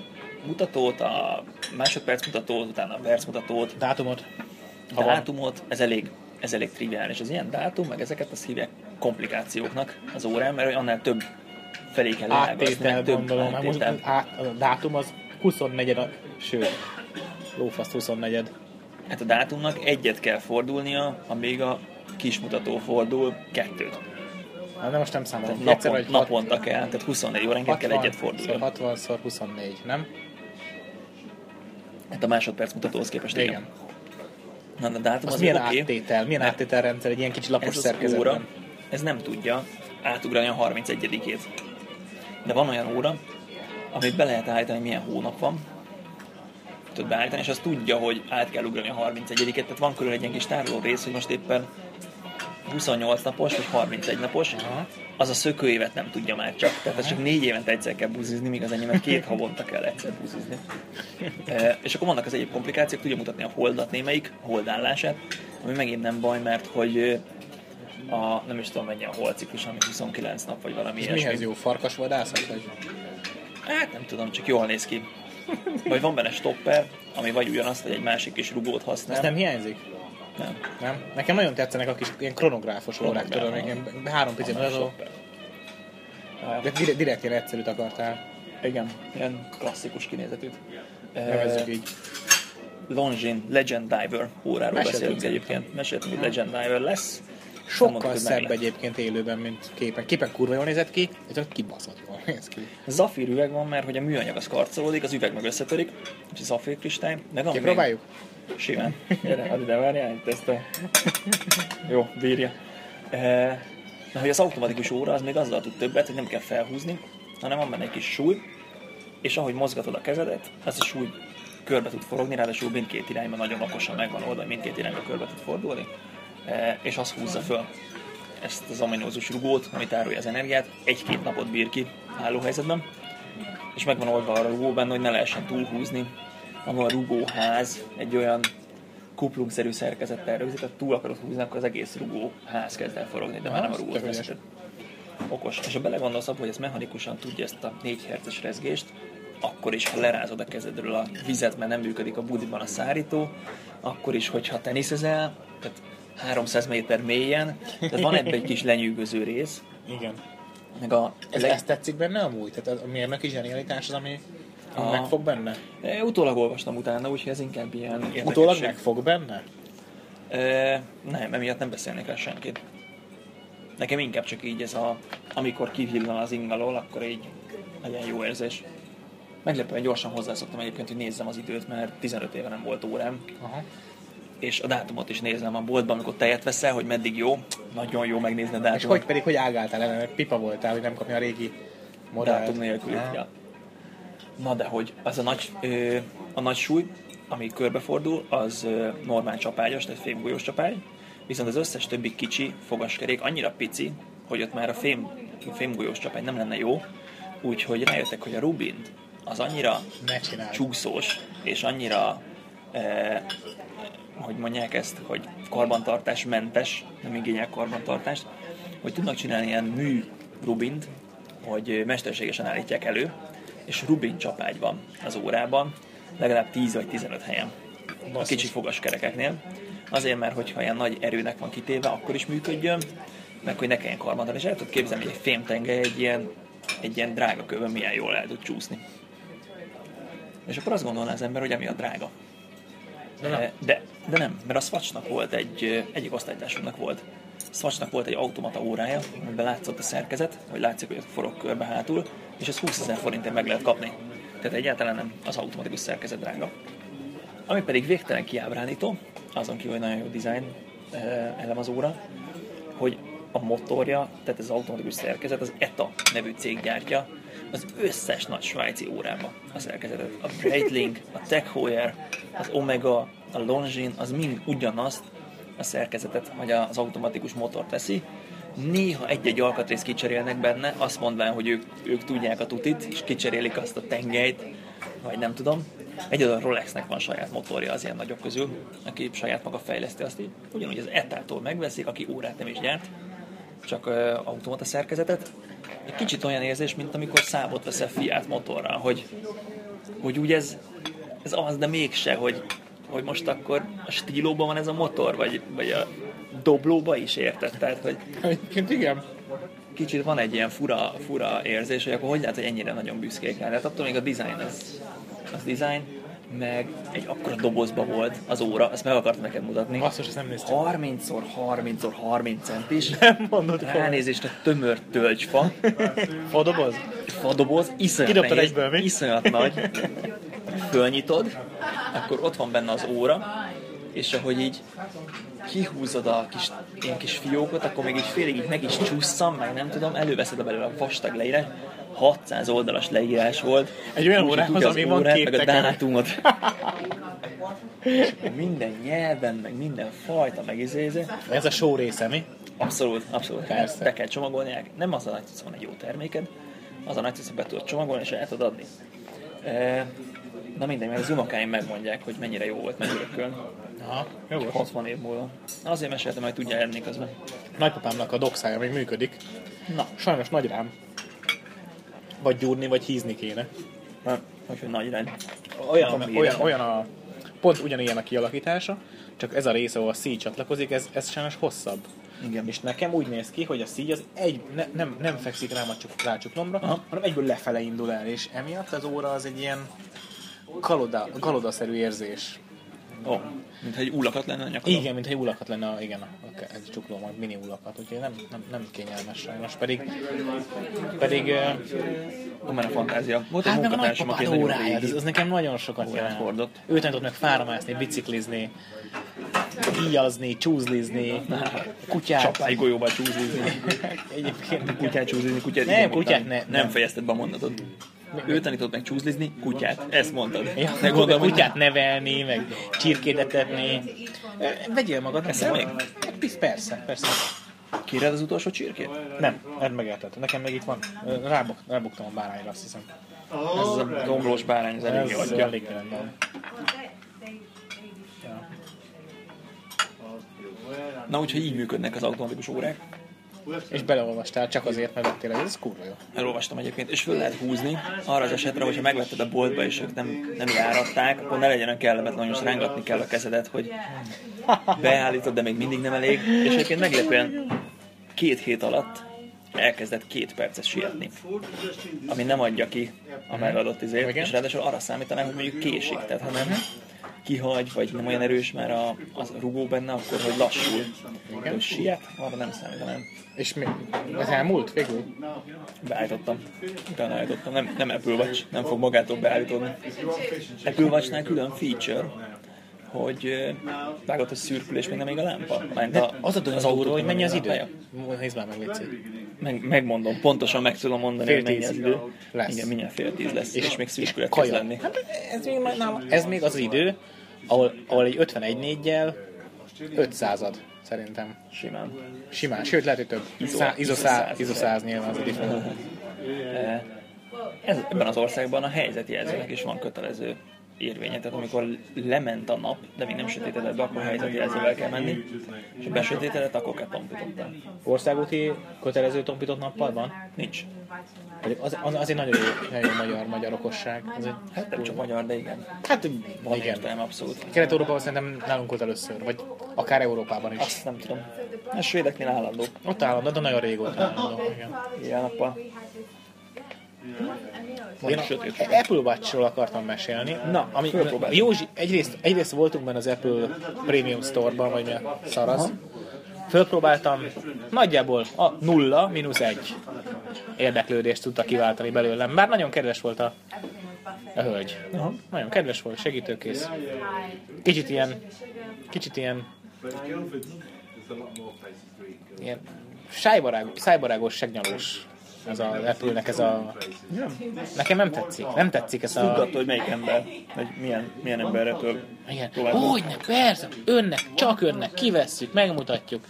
[SPEAKER 1] mutatót, a másodperc mutatót, utána a perc mutatót,
[SPEAKER 2] Dátumot. van.
[SPEAKER 1] dátumot, ez elég, ez elég triviális. Az ilyen dátum, meg ezeket azt hívják komplikációknak az órán, mert annál több felé kell
[SPEAKER 2] Áttétel
[SPEAKER 1] meg több
[SPEAKER 2] gondolom. Hát most
[SPEAKER 1] áttétel.
[SPEAKER 2] át, a dátum az 24 a, sőt, lófaszt 24
[SPEAKER 1] Hát a dátumnak egyet kell fordulnia, amíg a kismutató fordul kettőt.
[SPEAKER 2] Hát nem most nem számolom.
[SPEAKER 1] Tehát
[SPEAKER 2] Egyszer,
[SPEAKER 1] napon,
[SPEAKER 2] hat-
[SPEAKER 1] naponta kell, tehát 24 óránként kell egyet fordulni.
[SPEAKER 2] 60 szor 24, nem?
[SPEAKER 1] Hát a másodperc mutatóhoz képest igen.
[SPEAKER 2] Igen.
[SPEAKER 1] Na, a dátum
[SPEAKER 2] Az
[SPEAKER 1] az
[SPEAKER 2] milyen
[SPEAKER 1] oké.
[SPEAKER 2] áttétel? Milyen
[SPEAKER 1] Mert
[SPEAKER 2] áttételrendszer egy ilyen kicsi lapos
[SPEAKER 1] ez
[SPEAKER 2] szerkezetben?
[SPEAKER 1] óra, ez nem tudja átugrani a 31-ét. De van olyan óra, amit be lehet állítani, milyen hónap van, tudod beállítani, és az tudja, hogy át kell ugrani a 31-et, tehát van körül egy ilyen kis tároló rész, hogy most éppen 28 napos, vagy 31 napos,
[SPEAKER 2] Aha.
[SPEAKER 1] az a szökőévet nem tudja már csak. Tehát ez csak négy évente egyszer kell buzizni, míg az enyémet két havonta kell egyszer buzizni. <laughs> e, és akkor vannak az egyéb komplikációk, tudja mutatni a holdat némelyik, a holdállását, ami megint nem baj, mert hogy ö, a, nem is tudom mennyi a holdciklus, ami 29 nap, vagy valami
[SPEAKER 2] És
[SPEAKER 1] ilyesmi.
[SPEAKER 2] mihez jó? Farkas? Vagy?
[SPEAKER 1] Hát nem tudom, csak jól néz ki. Vagy van benne stopper, ami vagy ugyanazt, vagy egy másik kis rugót használ.
[SPEAKER 2] Ez nem hiányzik?
[SPEAKER 1] nem.
[SPEAKER 2] Nem? Nekem nagyon tetszenek a kis ilyen kronográfos órák, tudom, ilyen három pici
[SPEAKER 1] Van benne
[SPEAKER 2] mutató.
[SPEAKER 1] stopper.
[SPEAKER 2] De direkt, direkt ilyen egyszerűt akartál.
[SPEAKER 1] Igen, ilyen klasszikus kinézetűt.
[SPEAKER 2] Nevezzük
[SPEAKER 1] Eh,
[SPEAKER 2] így.
[SPEAKER 1] Longines Legend Diver óráról
[SPEAKER 2] Meséltünk
[SPEAKER 1] beszélünk egyébként. Meséltünk, hogy Legend Diver lesz.
[SPEAKER 2] Sokkal
[SPEAKER 1] mondtuk,
[SPEAKER 2] szebb egyébként élőben, mint képen. Képen kurva jól nézett ki, ez kibaszott jól néz ki.
[SPEAKER 1] Zafír üveg van, mert hogy a műanyag az karcolódik, az üveg meg összetörik, és a zafír kristály. De van még-
[SPEAKER 2] Kipróbáljuk?
[SPEAKER 1] Simán. Gyere, add ide, várjál, itt ezt a... Jó, bírja. Eh, Na, hogy az automatikus óra az még azzal tud többet, hogy nem kell felhúzni, hanem van benne egy kis súly, és ahogy mozgatod a kezedet, az a súly körbe tud forogni, ráadásul mindkét irányban nagyon okosan megvan oldva, mindkét irányba körbe tud fordulni, és az húzza föl ezt az ominózus rugót, ami tárolja az energiát, egy-két napot bír ki állóhelyzetben, és megvan oldva a rugó benne, hogy ne lehessen túlhúzni, ahol a rugóház egy olyan kuplungszerű szerkezettel rögzített, túl akarod húzni, akkor az egész rugóház kezd el forogni, de már nem a veszted. Okos. És ha belegondolsz abba, hogy ez mechanikusan tudja ezt a 4 Hz rezgést, akkor is, ha lerázod a kezedről a vizet, mert nem működik a budiban a szárító, akkor is, hogyha teniszezel, tehát 300 méter mélyen, tehát van ebben egy kis lenyűgöző rész,
[SPEAKER 2] Igen.
[SPEAKER 1] meg a
[SPEAKER 2] Ez,
[SPEAKER 1] leg-
[SPEAKER 2] ez tetszik benne amúgy? Tehát a mérnöki zsenialitás az, ami, ami
[SPEAKER 1] A-
[SPEAKER 2] megfog benne?
[SPEAKER 1] E, Utólag olvastam utána, úgyhogy ez inkább ilyen érdekesség.
[SPEAKER 2] Utólag megfog benne?
[SPEAKER 1] E, nem, emiatt nem beszélnék el senkit. Nekem inkább csak így ez a, amikor kivillan az ingalól, akkor így legyen jó érzés. Meglepően gyorsan hozzászoktam egyébként, hogy nézzem az időt, mert 15 éve nem volt órám,
[SPEAKER 2] Aha.
[SPEAKER 1] És a dátumot is nézem a boltban, amikor tejet veszel, hogy meddig jó. Nagyon jó megnézni a dátumot.
[SPEAKER 2] És hogy pedig, hogy ágáltál ellen, mert pipa voltál, hogy nem kapni a régi modellt.
[SPEAKER 1] dátum nélkül. Ja. Na de hogy az a nagy, ö, a nagy súly, ami körbefordul, az ö, normál csapágyas, tehát fémgolyós csapágy, viszont az összes többi kicsi fogaskerék annyira pici, hogy ott már a fém, fémgolyós csapágy nem lenne jó, úgyhogy rájöttek, hogy a Rubin az annyira csúszós, és annyira eh, hogy mondják ezt, hogy karbantartás mentes, nem igényel karbantartást, hogy tudnak csinálni ilyen mű rubint, hogy mesterségesen állítják elő, és rubin csapágy van az órában, legalább 10 vagy 15 helyen. A kicsi fogaskerekeknél. Azért, mert hogyha ilyen nagy erőnek van kitéve, akkor is működjön, meg hogy ne kelljen karbantartani. És el tudod képzelni, hogy egy fémtengely egy ilyen, egy ilyen drága kövön milyen jól el tud csúszni. És akkor azt gondolná az ember, hogy emiatt drága.
[SPEAKER 2] De
[SPEAKER 1] De, nem, mert a Swatchnak volt egy, egyik osztálytársunknak volt. Swatchnak volt egy automata órája, amiben látszott a szerkezet, hogy látszik, hogy forog körbe hátul, és ez 20 ezer forintért meg lehet kapni. Tehát egyáltalán nem az automatikus szerkezet drága. Ami pedig végtelen kiábrándító, azon kívül, hogy nagyon jó design elem az óra, hogy a motorja, tehát ez az automatikus szerkezet, az ETA nevű cég gyártja az összes nagy svájci órába a szerkezetet. A Breitling, a Tech Heuer, az Omega, a Longines, az mind ugyanazt a szerkezetet, vagy az automatikus motor teszi. Néha egy-egy alkatrészt kicserélnek benne, azt mondván, hogy ők, ők tudják a tutit, és kicserélik azt a tengelyt, vagy nem tudom. Egyedül a Rolexnek van saját motorja az ilyen nagyok közül, aki saját maga fejleszti azt. Ugyanúgy az ETA-tól megveszik, aki órát nem is gyárt, csak uh, automata szerkezetet. Egy kicsit olyan érzés, mint amikor számot veszel Fiat motorral, hogy, hogy úgy ez, ez az, de mégse, hogy, hogy most akkor a stílóban van ez a motor, vagy, vagy a doblóba is érted? Tehát, hogy
[SPEAKER 2] Egyébként igen.
[SPEAKER 1] kicsit van egy ilyen fura, fura érzés, hogy akkor hogy lehet, hogy ennyire nagyon büszkék rá. Tehát attól még a design az, az design, meg egy akkora dobozba volt az óra, ezt meg akartam neked mutatni.
[SPEAKER 2] Basszus, ezt nem néztem.
[SPEAKER 1] 30x30x30 centis. <laughs>
[SPEAKER 2] Nem mondod,
[SPEAKER 1] Ránézést a tömör tölgyfa,
[SPEAKER 2] Fodoboz?
[SPEAKER 1] fadoboz, iszonyat
[SPEAKER 2] Kidobtad
[SPEAKER 1] nehéz,
[SPEAKER 2] egyből, mi?
[SPEAKER 1] iszonyat nagy. Fölnyitod, akkor ott van benne az óra, és ahogy így kihúzod a kis, ilyen kis fiókot, akkor még így félig így meg is csúszszam, meg nem tudom, előveszed a belőle a vastag leírás, 600 oldalas leírás volt.
[SPEAKER 2] Egy olyan órához, ami van
[SPEAKER 1] órát,
[SPEAKER 2] két
[SPEAKER 1] meg a dátumot. <laughs> Minden nyelven, meg minden fajta, meg izézé.
[SPEAKER 2] Ez a show része, mi?
[SPEAKER 1] Abszolút, abszolút.
[SPEAKER 2] Persze.
[SPEAKER 1] Be kell csomagolni, nem az a nagy cucc, van egy jó terméked, az a nagy hogy be tudod csomagolni, és el tudod adni. E, na mindegy, mert az unokáim megmondják, hogy mennyire jó volt megörökölni.
[SPEAKER 2] Aha, jó volt.
[SPEAKER 1] 60 év múlva. Na, azért meséltem, hogy tudja enni közben.
[SPEAKER 2] Nagypapámnak a doxája még működik.
[SPEAKER 1] Na,
[SPEAKER 2] Sajnos nagy rám. Vagy gyúrni, vagy hízni kéne.
[SPEAKER 1] na hogy nagy rend.
[SPEAKER 2] Olyan, olyan,
[SPEAKER 1] méret.
[SPEAKER 2] olyan a... Pont ugyanilyen a kialakítása, csak ez a része, ahol a szíj csatlakozik, ez, ez sajnos hosszabb.
[SPEAKER 1] Igen.
[SPEAKER 2] És nekem úgy néz ki, hogy a szíj az egy, ne, nem, nem fekszik rám a csuk- rácsuklomra,
[SPEAKER 1] Aha.
[SPEAKER 2] hanem egyből lefele indul el, és emiatt az óra az egy ilyen galoda, galodaszerű érzés.
[SPEAKER 1] Ó, mintha egy ullakat lenne a nyakadon.
[SPEAKER 2] Igen, mintha egy ulakat lenne, a, igen, a, a, egy csukló, majd mini ulakat, úgyhogy nem, nem, nem kényelmes sajnos, pedig, pedig
[SPEAKER 1] Van benne fantázia. Volt egy
[SPEAKER 2] Hát meg a
[SPEAKER 1] munkatársam, aki nagyon
[SPEAKER 2] órája, nekem nagyon sokat
[SPEAKER 1] órát
[SPEAKER 2] jelent.
[SPEAKER 1] hordott.
[SPEAKER 2] Ő tanított meg fáramászni, biciklizni, íjazni, csúzlizni, kutyát.
[SPEAKER 1] Csapály golyóba csúzizni. <laughs>
[SPEAKER 2] Egyébként
[SPEAKER 1] Kutyát csúzizni, kutyát
[SPEAKER 2] Nem, kutyát ne-
[SPEAKER 1] Nem
[SPEAKER 2] nem.
[SPEAKER 1] fejezted be a mondatot. Ő tanított meg csúzlizni, kutyát. Ezt mondtad.
[SPEAKER 2] Ja,
[SPEAKER 1] Ne gondolom,
[SPEAKER 2] kutyát nevelni, meg csirkét etetni. Ö, Vegyél magad. Nem?
[SPEAKER 1] még?
[SPEAKER 2] Persze, persze.
[SPEAKER 1] Kéred az utolsó csirkét?
[SPEAKER 2] Nem, edd meg eltett. Nekem még itt van. Rábuk, rábuktam a bárányra, azt hiszem.
[SPEAKER 1] Ez az a domlós bárány, ez eléggé
[SPEAKER 2] Ez elég van.
[SPEAKER 1] Na úgyhogy így működnek az automatikus órák.
[SPEAKER 2] És beleolvastál csak azért, mert vettél ez kurva jó.
[SPEAKER 1] Elolvastam egyébként, és föl lehet húzni arra az esetre, hogyha megvetted a boltba, és ők nem, nem járatták, akkor ne legyen olyan kellemetlen, hogy rángatni kell a kezedet, hogy beállítod, de még mindig nem elég. És egyébként meglepően két hét alatt elkezdett két percet sietni. Ami nem adja ki a megadott izért,
[SPEAKER 2] Igen.
[SPEAKER 1] és ráadásul arra számítanám, hogy mondjuk késik. Tehát ha nem, kihagy, vagy nem olyan erős már a, az rugó benne, akkor hogy lassul. Hogy siet, arra nem számít, nem.
[SPEAKER 2] És mi? Ez elmúlt végül?
[SPEAKER 1] Beállítottam. Utána állítottam. Nem, nem Apple Watch, nem fog magától beállítani. Apple Watchnál külön feature, hogy vágott a szürkülés, még nem még a lámpa. Mert a,
[SPEAKER 2] Az a
[SPEAKER 1] az
[SPEAKER 2] az hogy mennyi az idő? Nézd már meg, Léci.
[SPEAKER 1] Meg, megmondom, pontosan meg tudom mondani,
[SPEAKER 2] Fél
[SPEAKER 1] hogy mennyi az idő.
[SPEAKER 2] lesz.
[SPEAKER 1] Igen, mindjárt fél tíz lesz, és, és még szürkület kezd
[SPEAKER 2] kaja.
[SPEAKER 1] lenni.
[SPEAKER 2] Hát ez még, már ez még az idő, ahol, ahol egy 51 négyel 500 szerintem.
[SPEAKER 1] Simán.
[SPEAKER 2] Simán, sőt lehet, hogy több.
[SPEAKER 1] Izo-
[SPEAKER 2] Szá- Izo, szá-
[SPEAKER 1] száz.
[SPEAKER 2] izo 100 nyilván az a different.
[SPEAKER 1] Eh, Ez, ebben az országban a helyzetjelzőnek is van kötelező érvénye. Tehát amikor lement a nap, de még nem sötétedett be, akkor helyzetjelzővel kell menni, és ha besötétedett, akkor kell tompítottam.
[SPEAKER 2] Országúti kötelező tompított nappal van?
[SPEAKER 1] Nincs.
[SPEAKER 2] Vagy Az, az, az egy nagyon jó, nagyon magyar, magyar okosság. Az egy,
[SPEAKER 1] Hát nem csak magyar, de igen.
[SPEAKER 2] hát
[SPEAKER 1] Van
[SPEAKER 2] igen.
[SPEAKER 1] értelme abszolút.
[SPEAKER 2] Kelet-Európában szerintem nálunk volt először, vagy akár Európában is.
[SPEAKER 1] Azt nem tudom. A svédeknél állandó.
[SPEAKER 2] Ott állandó, de nagyon régóta állandó. Igen.
[SPEAKER 1] Ilyen nappal.
[SPEAKER 2] Én Apple Watch-ról akartam mesélni. Na, ami. Józsi, egyrészt, egyrészt voltunk benne az Apple Premium Store-ban, vagy mi a szaraz. Fölpróbáltam, nagyjából a nulla, mínusz egy érdeklődést tudta kiváltani belőlem. Bár nagyon kedves volt a, a hölgy.
[SPEAKER 1] Aha.
[SPEAKER 2] Nagyon kedves volt, segítőkész. Kicsit ilyen, kicsit ilyen, ilyen sájbarág, szájbarágos, segnyalós ez az Apple-nek ez a... Nekem nem tetszik, nem tetszik ez a...
[SPEAKER 1] attól, hogy melyik ember, vagy milyen, milyen emberretől
[SPEAKER 2] Igen. Hogyne, persze, önnek, csak önnek, kivesszük, megmutatjuk.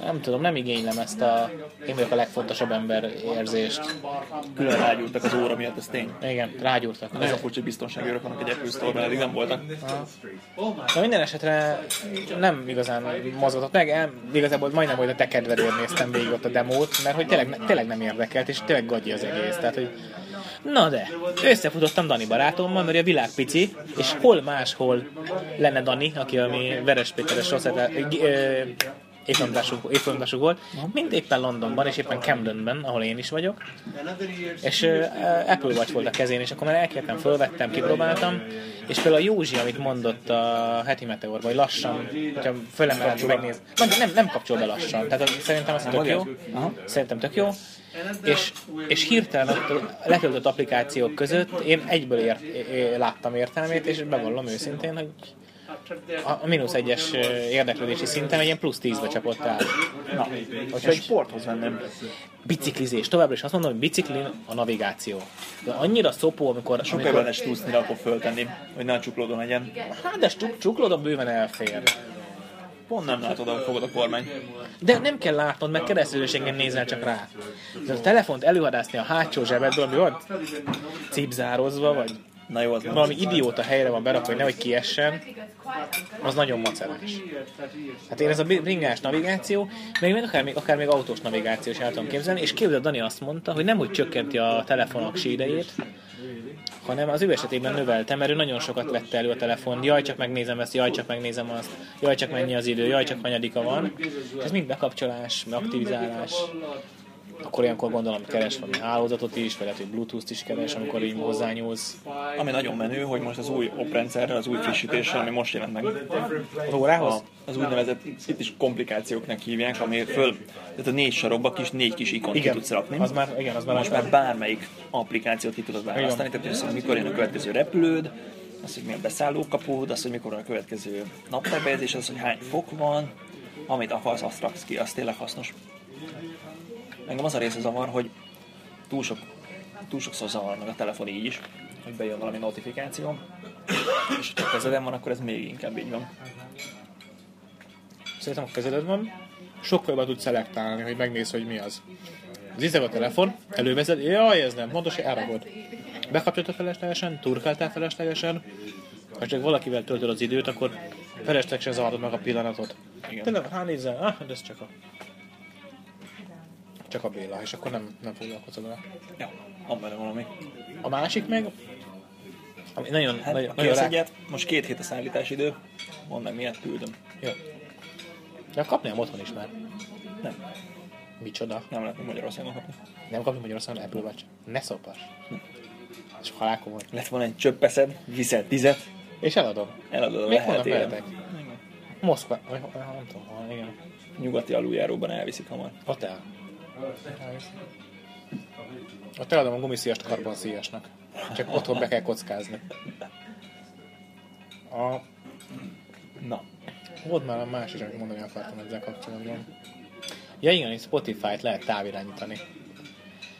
[SPEAKER 2] Nem tudom, nem igénylem ezt a... Én vagyok a legfontosabb ember érzést.
[SPEAKER 1] Külön rágyúrtak az óra miatt, ez tény.
[SPEAKER 2] Igen, rágyúrtak.
[SPEAKER 1] Nagyon furcsa, hogy biztonsági őrök vannak egy Apple Store-ban, eddig nem voltak.
[SPEAKER 2] De minden esetre nem igazán mozgatott meg, el, igazából majdnem, hogy a te kedvedért néztem végig ott a demót, mert hogy tényleg, tényleg nem érdekelt, és tényleg gagyi az egész. Tehát, hogy Na de, összefutottam Dani barátommal, mert a világ pici, és hol máshol lenne Dani, aki a mi Veres Péteres Rosszete, évfolyamtásuk, évfolyamtásuk volt, mint éppen Londonban, és éppen Camdenben, ahol én is vagyok. És uh, Apple Watch volt a kezén, és akkor már elkértem, fölvettem, kipróbáltam, és például a Józsi, amit mondott a heti meteorban, hogy lassan, hogyha fölemelem, megnéz, nem, nem, nem kapcsol be lassan, tehát szerintem az tök jó,
[SPEAKER 1] Aha.
[SPEAKER 2] szerintem tök jó, és, és hirtelen a letöltött applikációk között én egyből ért, láttam értelmét, és bevallom őszintén, hogy a a mínusz egyes érdeklődési szinten egy ilyen plusz tízbe csapott el. Na,
[SPEAKER 1] Egy
[SPEAKER 2] úgyhogy
[SPEAKER 1] sporthoz venném.
[SPEAKER 2] biciklizés. Továbbra is azt mondom, hogy biciklin a navigáció. De annyira szopó, amikor...
[SPEAKER 1] Sokkal
[SPEAKER 2] amikor
[SPEAKER 1] jobban stúszni, akkor föltenni, hogy ne a csuklódon legyen.
[SPEAKER 2] hát de csuk, csuklódon bőven elfér.
[SPEAKER 1] Pont nem látod, ahol fogod a kormány.
[SPEAKER 2] De nem kell látnod, meg keresztülőségen nézel csak rá. De a telefont előadászni a hátsó zsebedből, ami van cipzározva, vagy
[SPEAKER 1] Na jó, az
[SPEAKER 2] valami idióta helyre van berakva, hogy nehogy kiessen, az nagyon macerás. Hát én ez a bringás navigáció, még, még akár, még, akár még autós navigáció is el tudom képzelni, és képzeld, Dani azt mondta, hogy nem hogy csökkenti a telefonok idejét, hanem az ő esetében növelte, mert ő nagyon sokat vette elő a telefon. Jaj, csak megnézem ezt, jaj, csak megnézem azt, jaj, csak mennyi az idő, jaj, csak hanyadika van. Ez mind bekapcsolás, aktivizálás. Akkor ilyenkor gondolom keres valami hálózatot is, vagy lehet, hogy Bluetooth-t is keres, amikor így hozzányúlsz
[SPEAKER 1] Ami nagyon menő, hogy most az új oprendszerrel, az új frissítéssel, ami most jelent meg,
[SPEAKER 2] az órához.
[SPEAKER 1] a, az úgynevezett, itt is komplikációknak hívják, ami föl, tehát a négy sarokba kis, négy kis ikont ki
[SPEAKER 2] Igen,
[SPEAKER 1] tudsz rakni.
[SPEAKER 2] az már, igen, az már
[SPEAKER 1] most már bármelyik applikációt ki tudod választani, tehát az, hogy mikor jön a következő repülőd, az, hogy milyen beszállókapód, az, hogy mikor a következő naptárbejelzés, az, hogy hány fok van, amit akarsz, azt raksz ki, az tényleg hasznos. Engem az a része zavar, hogy túl, sok, túl sokszor zavar meg a telefon így is, hogy bejön valami notifikáció, és ha kezeden van, akkor ez még inkább így van.
[SPEAKER 2] Szerintem a kezeded van, sokkal jobban tudsz szelektálni, hogy megnézd, hogy mi az. Zizeg a telefon, elővezed, jaj, ez nem, fontos, elragod. Bekapcsoltad feleslegesen, turkáltál feleslegesen, ha csak valakivel töltöd az időt, akkor feleslegesen zavarod meg a pillanatot.
[SPEAKER 1] Igen.
[SPEAKER 2] Tényleg, hát nézzel, ah, de ez csak a... Csak a Béla, és akkor nem, nem foglalkozol vele.
[SPEAKER 1] Ja, van benne valami.
[SPEAKER 2] A másik meg, ami nagyon,
[SPEAKER 1] Hát,
[SPEAKER 2] nagyon, nagyon rá...
[SPEAKER 1] egyet, most két hét a szállítási idő, mondd meg miért küldöm.
[SPEAKER 2] Jó. De kapnám otthon is már.
[SPEAKER 1] Nem,
[SPEAKER 2] Micsoda?
[SPEAKER 1] nem lehet Magyarországon kapni.
[SPEAKER 2] Nem kapni Magyarországon Apple Watch. Ne szopas. És halál komoly.
[SPEAKER 1] Lett volna egy csöppeszed, viszel tizet,
[SPEAKER 2] És eladom.
[SPEAKER 1] Eladod,
[SPEAKER 2] Még
[SPEAKER 1] ilyen.
[SPEAKER 2] vehetek? Moszkva, nem tudom hol, igen.
[SPEAKER 1] Nyugati aluljáróban elviszik hamar.
[SPEAKER 2] Ott el. Ott eladom a gumiszíjast karbonszíjasnak. Csak otthon be kell kockázni. A,
[SPEAKER 1] Na,
[SPEAKER 2] volt már a más is, amit mondani akartam ezzel kapcsolatban. Ja igen, Spotify-t lehet távirányítani.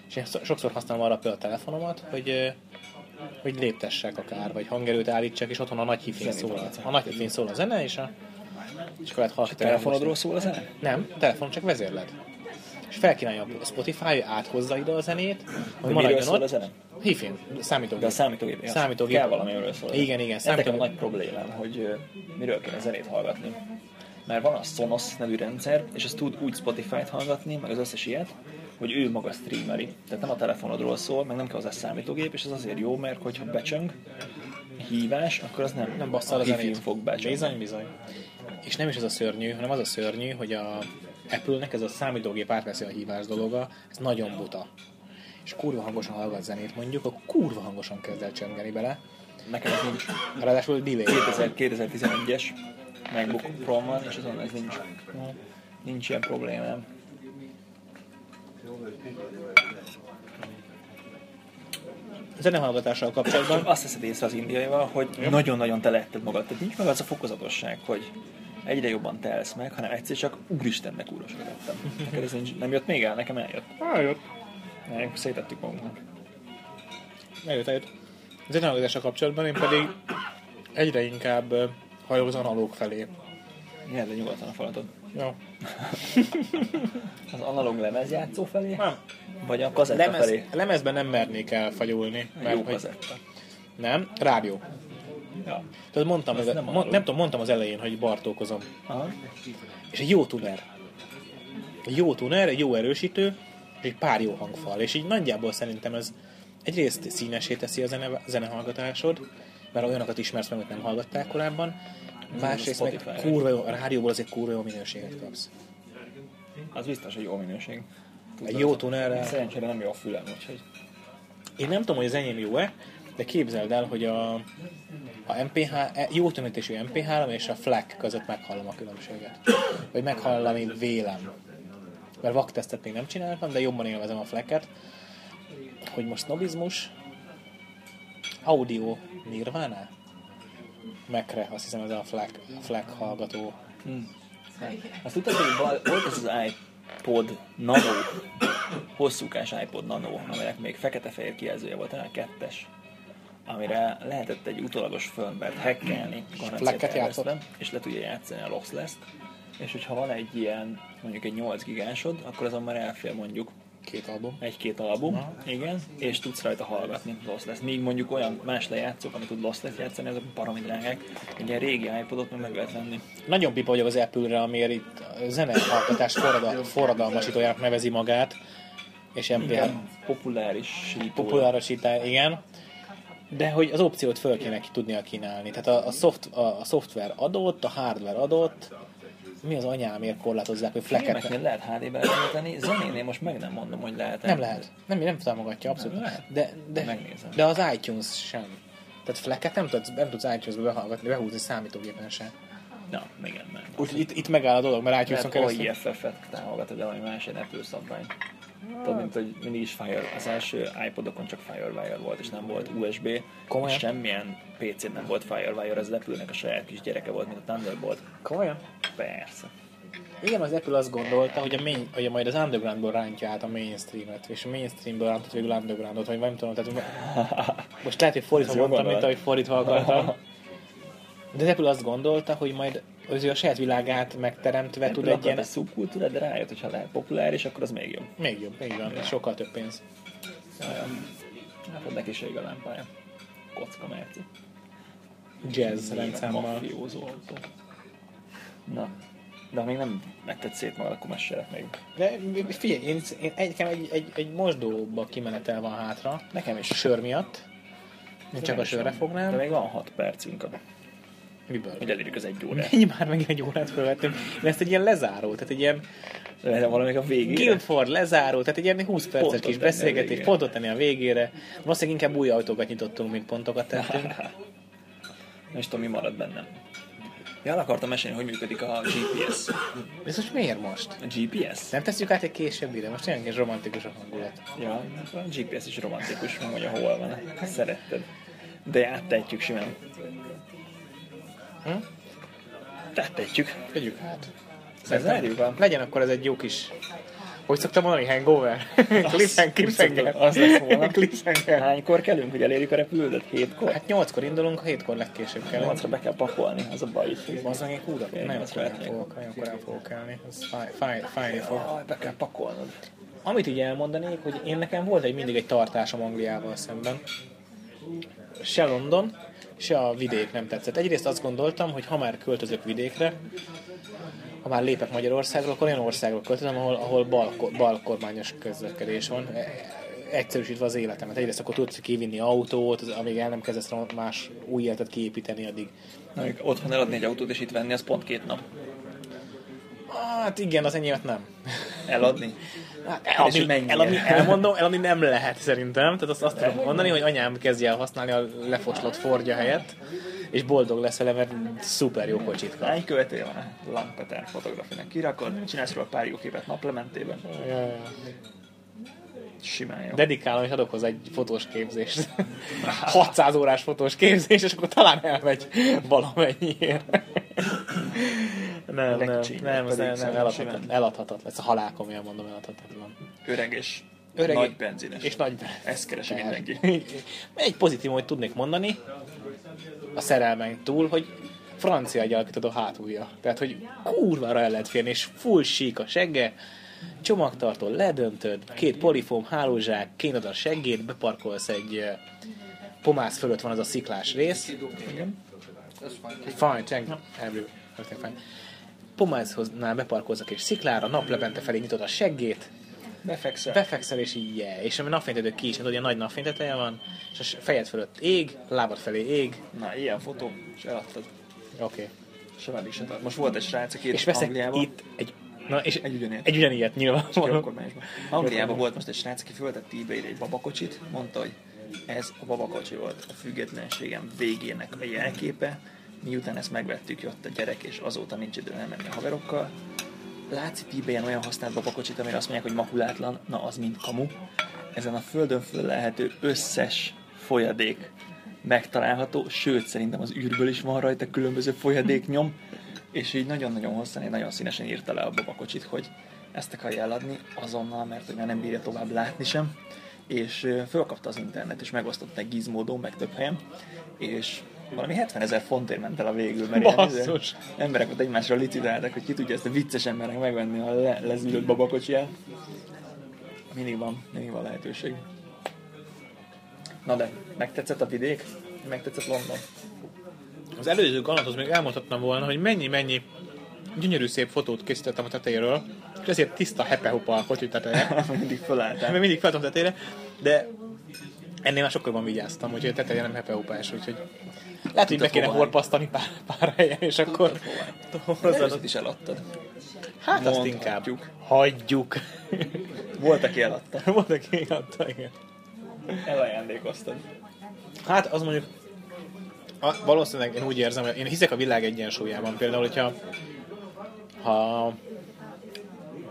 [SPEAKER 2] És én szo- sokszor használom arra például a telefonomat, hogy, hogy léptessek akár, vagy hangerőt állítsak, és otthon a nagy hifén szól. A nagy hifén szól a zene, és a és akkor lehet hallgatni.
[SPEAKER 1] telefonodról szól a zene?
[SPEAKER 2] Nem, telefon csak vezérled. És felkínálja a Spotify, áthozza ide a zenét, hogy maradjon
[SPEAKER 1] szól a
[SPEAKER 2] ott.
[SPEAKER 1] zene?
[SPEAKER 2] Hifin,
[SPEAKER 1] De a
[SPEAKER 2] számítógép.
[SPEAKER 1] számítógép. ja.
[SPEAKER 2] Számítógép.
[SPEAKER 1] Kell valamiről szól.
[SPEAKER 2] Igen, igen,
[SPEAKER 1] nekem a
[SPEAKER 2] számítógép.
[SPEAKER 1] nagy problémám, hogy miről kéne zenét hallgatni. Mert van a Sonos nevű rendszer, és ez tud úgy Spotify-t hallgatni, meg az összes ilyet, hogy ő maga streameri. Tehát nem a telefonodról szól, meg nem kell hozzá számítógép, és ez azért jó, mert hogyha becsöng hívás, akkor az nem,
[SPEAKER 2] Nem basszal a zenét.
[SPEAKER 1] fog becsöngni.
[SPEAKER 2] Bizony, bizony. És nem is ez a szörnyű, hanem az a szörnyű, hogy a Apple-nek ez a számítógép átveszi a hívás dologa, ez nagyon buta. És kurva hangosan hallgat zenét mondjuk, akkor kurva hangosan kezd el csengeni bele.
[SPEAKER 1] Nekem ez nincs.
[SPEAKER 2] Ráadásul delay.
[SPEAKER 1] 2000, 2011-es MacBook Pro van, és azon ez nincs. Nincs ilyen problémám.
[SPEAKER 2] Zenehallgatással kapcsolatban
[SPEAKER 1] Azt veszed észre az indiaival, hogy nagyon-nagyon te magad. Tehát nincs meg az a fokozatosság, hogy egyre jobban telsz meg, hanem egyszer csak úristennek úrosra lettem. Neked ez nincs, nem jött még el, nekem eljött.
[SPEAKER 2] eljött.
[SPEAKER 1] Nem, szétettük magunknak.
[SPEAKER 2] Eljött, eljött. Zenehallgatással kapcsolatban én pedig egyre inkább hajlok az analóg felé.
[SPEAKER 1] Nyerd nyugodtan a falatot.
[SPEAKER 2] Jó. <laughs>
[SPEAKER 1] Az analóg lemezjátszó felé?
[SPEAKER 2] Nem.
[SPEAKER 1] Vagy a kazetta
[SPEAKER 2] Lemez,
[SPEAKER 1] felé?
[SPEAKER 2] lemezben nem mernék elfagyulni.
[SPEAKER 1] Jó
[SPEAKER 2] Mert, hogy,
[SPEAKER 1] kazetta.
[SPEAKER 2] nem, rádió.
[SPEAKER 1] Ja.
[SPEAKER 2] Tehát mondtam,
[SPEAKER 1] Az
[SPEAKER 2] hogy,
[SPEAKER 1] nem analóg.
[SPEAKER 2] nem tudom, mondtam az elején, hogy bartókozom.
[SPEAKER 1] Aha.
[SPEAKER 2] És egy jó tuner. Egy jó tuner, egy jó erősítő, és egy pár jó hangfal. És így nagyjából szerintem ez egyrészt színesé teszi a zene, zenehallgatásod, mert olyanokat ismersz meg, amit nem hallgattál korábban. Másrészt meg kurva jó, a rádióból azért kurva jó minőséget kapsz.
[SPEAKER 1] Az biztos, hogy jó minőség.
[SPEAKER 2] Egy jó tunerrel.
[SPEAKER 1] Szerencsére nem jó a fülem, úgyhogy
[SPEAKER 2] Én nem tudom, hogy az enyém jó-e, de képzeld el, hogy a, a MPH, e- jó tömítésű MP3 és a FLAC között meghallom a különbséget. Vagy meghallom, ami vélem. Mert vaktesztet még nem csináltam, de jobban élvezem a FLAC-et. Hogy most snobizmus, audio Nirvana? Mekre, azt hiszem ez a FLAC, a FLAC hallgató.
[SPEAKER 1] Azt tudtad, hogy val- volt ez az iPod Nano, hosszúkás iPod Nano, aminek még fekete-fehér kijelzője volt, talán kettes, amire lehetett egy utólagos firmware hackelni, elvesztve, és le tudja játszani a lossless és hogyha van egy ilyen, mondjuk egy 8 gigásod, akkor azon már elfér mondjuk
[SPEAKER 2] Két album.
[SPEAKER 1] egy-két album, igen, és tudsz rajta hallgatni lossless. Míg mondjuk olyan más lejátszók, amit tud lossless játszani, azok baromi drágák. Egy ilyen régi iPodot meg meg lehet venni.
[SPEAKER 2] Nagyon pipa vagyok az Apple-re, amiért itt zenehallgatás forradal, forradalmasítójának nevezi magát, és MP3
[SPEAKER 1] Igen, populáris
[SPEAKER 2] populárosítás, igen. De hogy az opciót föl kéne ki tudnia kínálni. Tehát a, a, szoft, a, a szoftver adott, a hardware adott, mi az anyámért korlátozzák, hogy
[SPEAKER 1] Filmeknél
[SPEAKER 2] fleket
[SPEAKER 1] lehet HD-be letölteni, zenénél most meg nem mondom, hogy lehet
[SPEAKER 2] Nem lehet. Nem, nem támogatja abszolút.
[SPEAKER 1] Nem.
[SPEAKER 2] De, de,
[SPEAKER 1] Megnézem.
[SPEAKER 2] de az iTunes sem. Tehát fleket nem tudsz, nem tudsz iTunes-be behallgatni, behúzni számítógépen sem.
[SPEAKER 1] Na, igen, nem.
[SPEAKER 2] Úgyhogy itt, itt megáll a dolog, mert iTunes-on
[SPEAKER 1] Lehet
[SPEAKER 2] keresztül...
[SPEAKER 1] OIFF-et támogatod, de valami más egy Apple szabvány. Tudod, mint hogy mindig is Fire, az első iPodokon csak Firewire volt, és nem volt USB,
[SPEAKER 2] Komolyan?
[SPEAKER 1] semmilyen PC-n nem volt Firewire, az Apple-nek a saját kis gyereke volt, mint a Thunderbolt.
[SPEAKER 2] Komolyan?
[SPEAKER 1] Persze.
[SPEAKER 2] Igen, az Apple azt gondolta, hogy, a main, hogy majd az undergroundból rántja át a mainstreamet, és a mainstreamből rántott végül undergroundot, vagy nem tudom, tehát <laughs> most lehet, hogy fordítva mondtam, mint ahogy fordítva akartam. <laughs> De az Apple azt gondolta, hogy majd az ő a saját világát megteremtve tud
[SPEAKER 1] Apple
[SPEAKER 2] egy ilyen...
[SPEAKER 1] egy szubkultúrát, de rájött, hogy ha lehet populáris, akkor az még jobb.
[SPEAKER 2] Még jobb, még van, és sokkal több pénz.
[SPEAKER 1] Hát ott neki is ég a lámpája. Kocka merci.
[SPEAKER 2] Jazz rendszámmal.
[SPEAKER 1] Mafiózó autó. Na, de ha még nem megtett szét magad, akkor mesélek még.
[SPEAKER 2] De figyelj, én, én egy, egy, egy, egy mosdóba kimenetel van hátra,
[SPEAKER 1] Nekem is.
[SPEAKER 2] sör miatt. Én csak a sörre
[SPEAKER 1] De
[SPEAKER 2] fognám.
[SPEAKER 1] még van 6 percünk, a-
[SPEAKER 2] Miből?
[SPEAKER 1] hogy elérjük az egy órát.
[SPEAKER 2] Ennyi már megint egy órát felvettünk. De ezt egy ilyen lezáró, tehát egy ilyen
[SPEAKER 1] De valamik a végére.
[SPEAKER 2] Guildford lezáró, tehát egy ilyen 20 perces kis beszélgetés, pontot tenni a végére. Valószínűleg inkább új autókat nyitottunk, mint pontokat tettünk. <laughs>
[SPEAKER 1] Nem is tudom, mi marad bennem. Ja, el akartam mesélni, hogy működik a GPS.
[SPEAKER 2] Ez most miért most?
[SPEAKER 1] A GPS?
[SPEAKER 2] Nem tesszük át egy késebbire? Most olyan kis romantikus a hangulat.
[SPEAKER 1] Ja, a GPS is romantikus, megmondja, hol van. Szeretted. De áttehetjük simán.
[SPEAKER 2] Hm?
[SPEAKER 1] Áttehetjük.
[SPEAKER 2] Tegyük át.
[SPEAKER 1] Bezárjuk a...
[SPEAKER 2] Legyen akkor ez egy jó kis... Hogy szoktam mondani, hangover? <laughs> Cliffhanger, cliffhanger.
[SPEAKER 1] Az lesz volna. <laughs>
[SPEAKER 2] cliffhanger.
[SPEAKER 1] Hánykor kelünk, hogy elérjük a repülőt? Hétkor?
[SPEAKER 2] Hát nyolckor indulunk, hétkor legkésőbb kell.
[SPEAKER 1] Nyolcra be kell pakolni, az a baj.
[SPEAKER 2] Bazzang, én kúra,
[SPEAKER 1] Én
[SPEAKER 2] nagyon
[SPEAKER 1] azt
[SPEAKER 2] korán fogok, nagyon korán fogok elni. Ez fáj, fáj, fájni fog.
[SPEAKER 1] Be kell pakolnod.
[SPEAKER 2] Amit így elmondanék, hogy én nekem volt egy mindig egy tartásom Angliával szemben. Se London, se a vidék nem tetszett. Egyrészt azt gondoltam, hogy ha már költözök vidékre, ha már lépek Magyarországról, akkor olyan országról költözöm, ahol, ahol bal, balkormányos közlekedés van. E- Egyszerűsítve az életemet. Egyrészt akkor tudsz kivinni autót, az- amíg el nem kezdesz más új életet kiépíteni, addig
[SPEAKER 1] Amíg otthon eladni egy autót és itt venni, az pont két nap.
[SPEAKER 2] Hát igen, az enyémet nem.
[SPEAKER 1] Eladni?
[SPEAKER 2] Hát
[SPEAKER 1] És
[SPEAKER 2] eladni,
[SPEAKER 1] mennyire?
[SPEAKER 2] eladni, elmondom, eladni nem lehet szerintem. Tehát azt, azt tudom mondani, hogy anyám kezdje el használni a lefoslott Fordja helyett, és boldog lesz vele, mert szuper jó kocsit kap.
[SPEAKER 1] Hány követője van a Lampeter fotografinek? Kirakod, csinálsz róla pár jó képet naplementében.
[SPEAKER 2] Ja, ja.
[SPEAKER 1] Simán jó.
[SPEAKER 2] Dedikálom, és adok hozzá egy fotós képzést. <laughs> 600 órás fotós képzés, és akkor talán elmegy valamennyiért. Nem, nem, nem, nem, nem eladhatatlan, eladhatatlan. Ez a halálkomolyan mondom, eladhatatlan.
[SPEAKER 1] Öreg és
[SPEAKER 2] Öreg
[SPEAKER 1] nagy benzines.
[SPEAKER 2] És nagy
[SPEAKER 1] Ezt keresi mindenki. <laughs>
[SPEAKER 2] Egy pozitív, hogy tudnék mondani, a szerelmen túl, hogy francia egy alakítható hátulja. Tehát, hogy kurvára el lehet férni, és full sík a segge, csomagtartó, ledöntöd, két polifóm, hálózsák, kénad a seggét, beparkolsz egy pomász fölött van az a sziklás rész.
[SPEAKER 1] Igen.
[SPEAKER 2] Fine, thank fine. Pomászhoznál beparkolzak és sziklára, naplepente felé nyitod a seggét,
[SPEAKER 1] Befekszel.
[SPEAKER 2] befekszel és így yeah. és ami napfénytető ki is, ilyen nagy napfényteteje van, és a fejed fölött ég, lábad felé ég,
[SPEAKER 1] Na, ilyen fotó, és eladtad.
[SPEAKER 2] oké. Okay.
[SPEAKER 1] Se velük se tart. Most volt egy srác, aki
[SPEAKER 2] És veszek
[SPEAKER 1] Angliában,
[SPEAKER 2] itt egy, na, és
[SPEAKER 1] Egy ugyanilyet.
[SPEAKER 2] egy ugyanilyet nyilván.
[SPEAKER 1] Önkormányzatban. Angliában volt most egy srác, aki föltett ebay egy babakocsit, mondta, hogy ez a babakocsi volt a függetlenségem végének a jelképe, miután ezt megvettük, jött a gyerek, és azóta nincs idő elmenni a haverokkal. Látsz itt ebayen olyan használt babakocsit, amire azt mondják, hogy makulátlan, na az mind kamu. Ezen a földön föl lehető összes folyadék megtalálható, sőt szerintem az űrből is van rajta különböző folyadéknyom, és így nagyon-nagyon hosszan, így nagyon színesen írta le a babakocsit, hogy ezt akarja eladni azonnal, mert hogy már nem bírja tovább látni sem, és fölkapta az internet, és megosztott egy gizmódon, meg több helyen, és valami 70 ezer fontért ment el a végül, mert ilyen
[SPEAKER 2] Basszus.
[SPEAKER 1] izé, emberek ott egymásra licitáltak, hogy ki tudja ezt a vicces embernek megvenni a le, lezűrött babakocsiját. Mindig van, mindig van lehetőség. Na de, megtetszett a vidék? Megtetszett London?
[SPEAKER 2] Az előző galanthoz még elmondhatnám volna, hogy mennyi-mennyi gyönyörű szép fotót készítettem a tetejéről, és ezért tiszta hepehupa a kocsi teteje. <laughs>
[SPEAKER 1] Mindig fölálltál.
[SPEAKER 2] Mert mindig feltom tetejére, de ennél már sokkal van vigyáztam, úgyhogy a teteje nem hepehupás, úgyhogy lehet, hogy be kéne horpasztani pár, pár helyen, és akkor
[SPEAKER 1] előtt is eladtad.
[SPEAKER 2] hát azt
[SPEAKER 1] Mondhatjuk.
[SPEAKER 2] inkább hagyjuk.
[SPEAKER 1] Volt, aki eladta. <laughs>
[SPEAKER 2] Volt, aki adta, igen.
[SPEAKER 1] Elajándékoztad.
[SPEAKER 2] Hát az mondjuk a, valószínűleg én úgy érzem, hogy én hiszek a világ egyensúlyában. Például, hogyha ha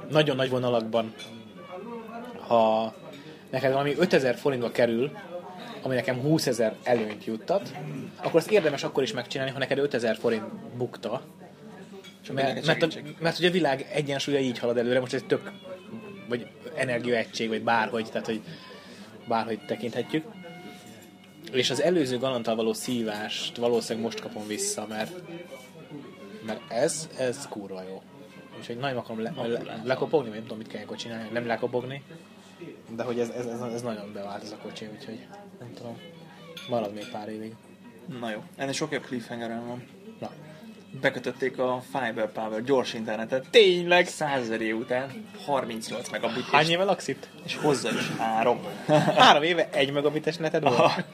[SPEAKER 2] nagyon nagy vonalakban ha neked valami 5000 forintba kerül, ami nekem 20 ezer előnyt juttat, akkor azt érdemes akkor is megcsinálni, ha neked 5000 forint bukta. Mert, mert, a, mert hogy a világ egyensúlya így halad előre, most ez tök, vagy energiaegység, vagy bárhogy, tehát hogy bárhogy tekinthetjük. És az előző galanttal való szívást valószínűleg most kapom vissza, mert, mert ez, ez kurva jó. Úgyhogy nagyon akarom le, le, lekopogni, vagy nem tudom, mit kell ilyenkor csinálni, nem lekopogni. De hogy ez, ez, ez, ez nagyon bevált ez a kocsi, úgyhogy nem tudom. Marad még pár évig.
[SPEAKER 1] Na jó, ennél sok jobb cliffhanger van.
[SPEAKER 2] Na.
[SPEAKER 1] Bekötötték a Fiber Power gyors internetet.
[SPEAKER 2] Tényleg!
[SPEAKER 1] 100 ezer év után 38 megabit,
[SPEAKER 2] Hány éve laksz itt?
[SPEAKER 1] és hozzá is három. <laughs>
[SPEAKER 2] Három éve egy megabites neted volt?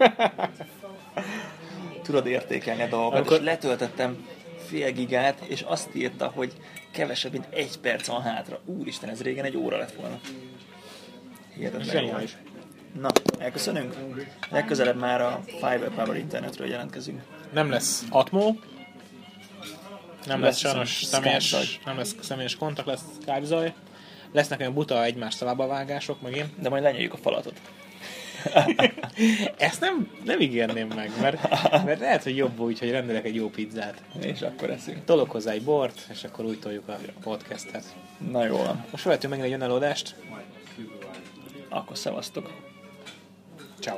[SPEAKER 1] Tudod értékelni a dolgokat,
[SPEAKER 2] Akkor-
[SPEAKER 1] és letöltöttem fél gigát, és azt írta, hogy kevesebb, mint egy perc van hátra. Úristen, ez régen egy óra lett volna. Hihetetlen.
[SPEAKER 2] Zseniális.
[SPEAKER 1] Na, elköszönünk? Legközelebb már a Fiber Power internetről jelentkezünk.
[SPEAKER 2] Nem lesz Atmo, nem lesz,
[SPEAKER 1] Lesz
[SPEAKER 2] sajnos személyes, nem lesz személyes kontakt, lesz Skype zaj. Lesznek olyan buta egymás szavába vágások megint.
[SPEAKER 1] De majd lenyeljük a falatot.
[SPEAKER 2] Ezt nem, nem ígérném meg, mert, mert lehet, hogy jobb úgy, hogy rendelek egy jó pizzát.
[SPEAKER 1] És akkor eszünk.
[SPEAKER 2] Tolok hozzá egy bort, és akkor úgy toljuk a podcastet.
[SPEAKER 1] Na jó.
[SPEAKER 2] Most vehetünk megint egy önállódást.
[SPEAKER 1] Akkor szevasztok.
[SPEAKER 2] Ciao.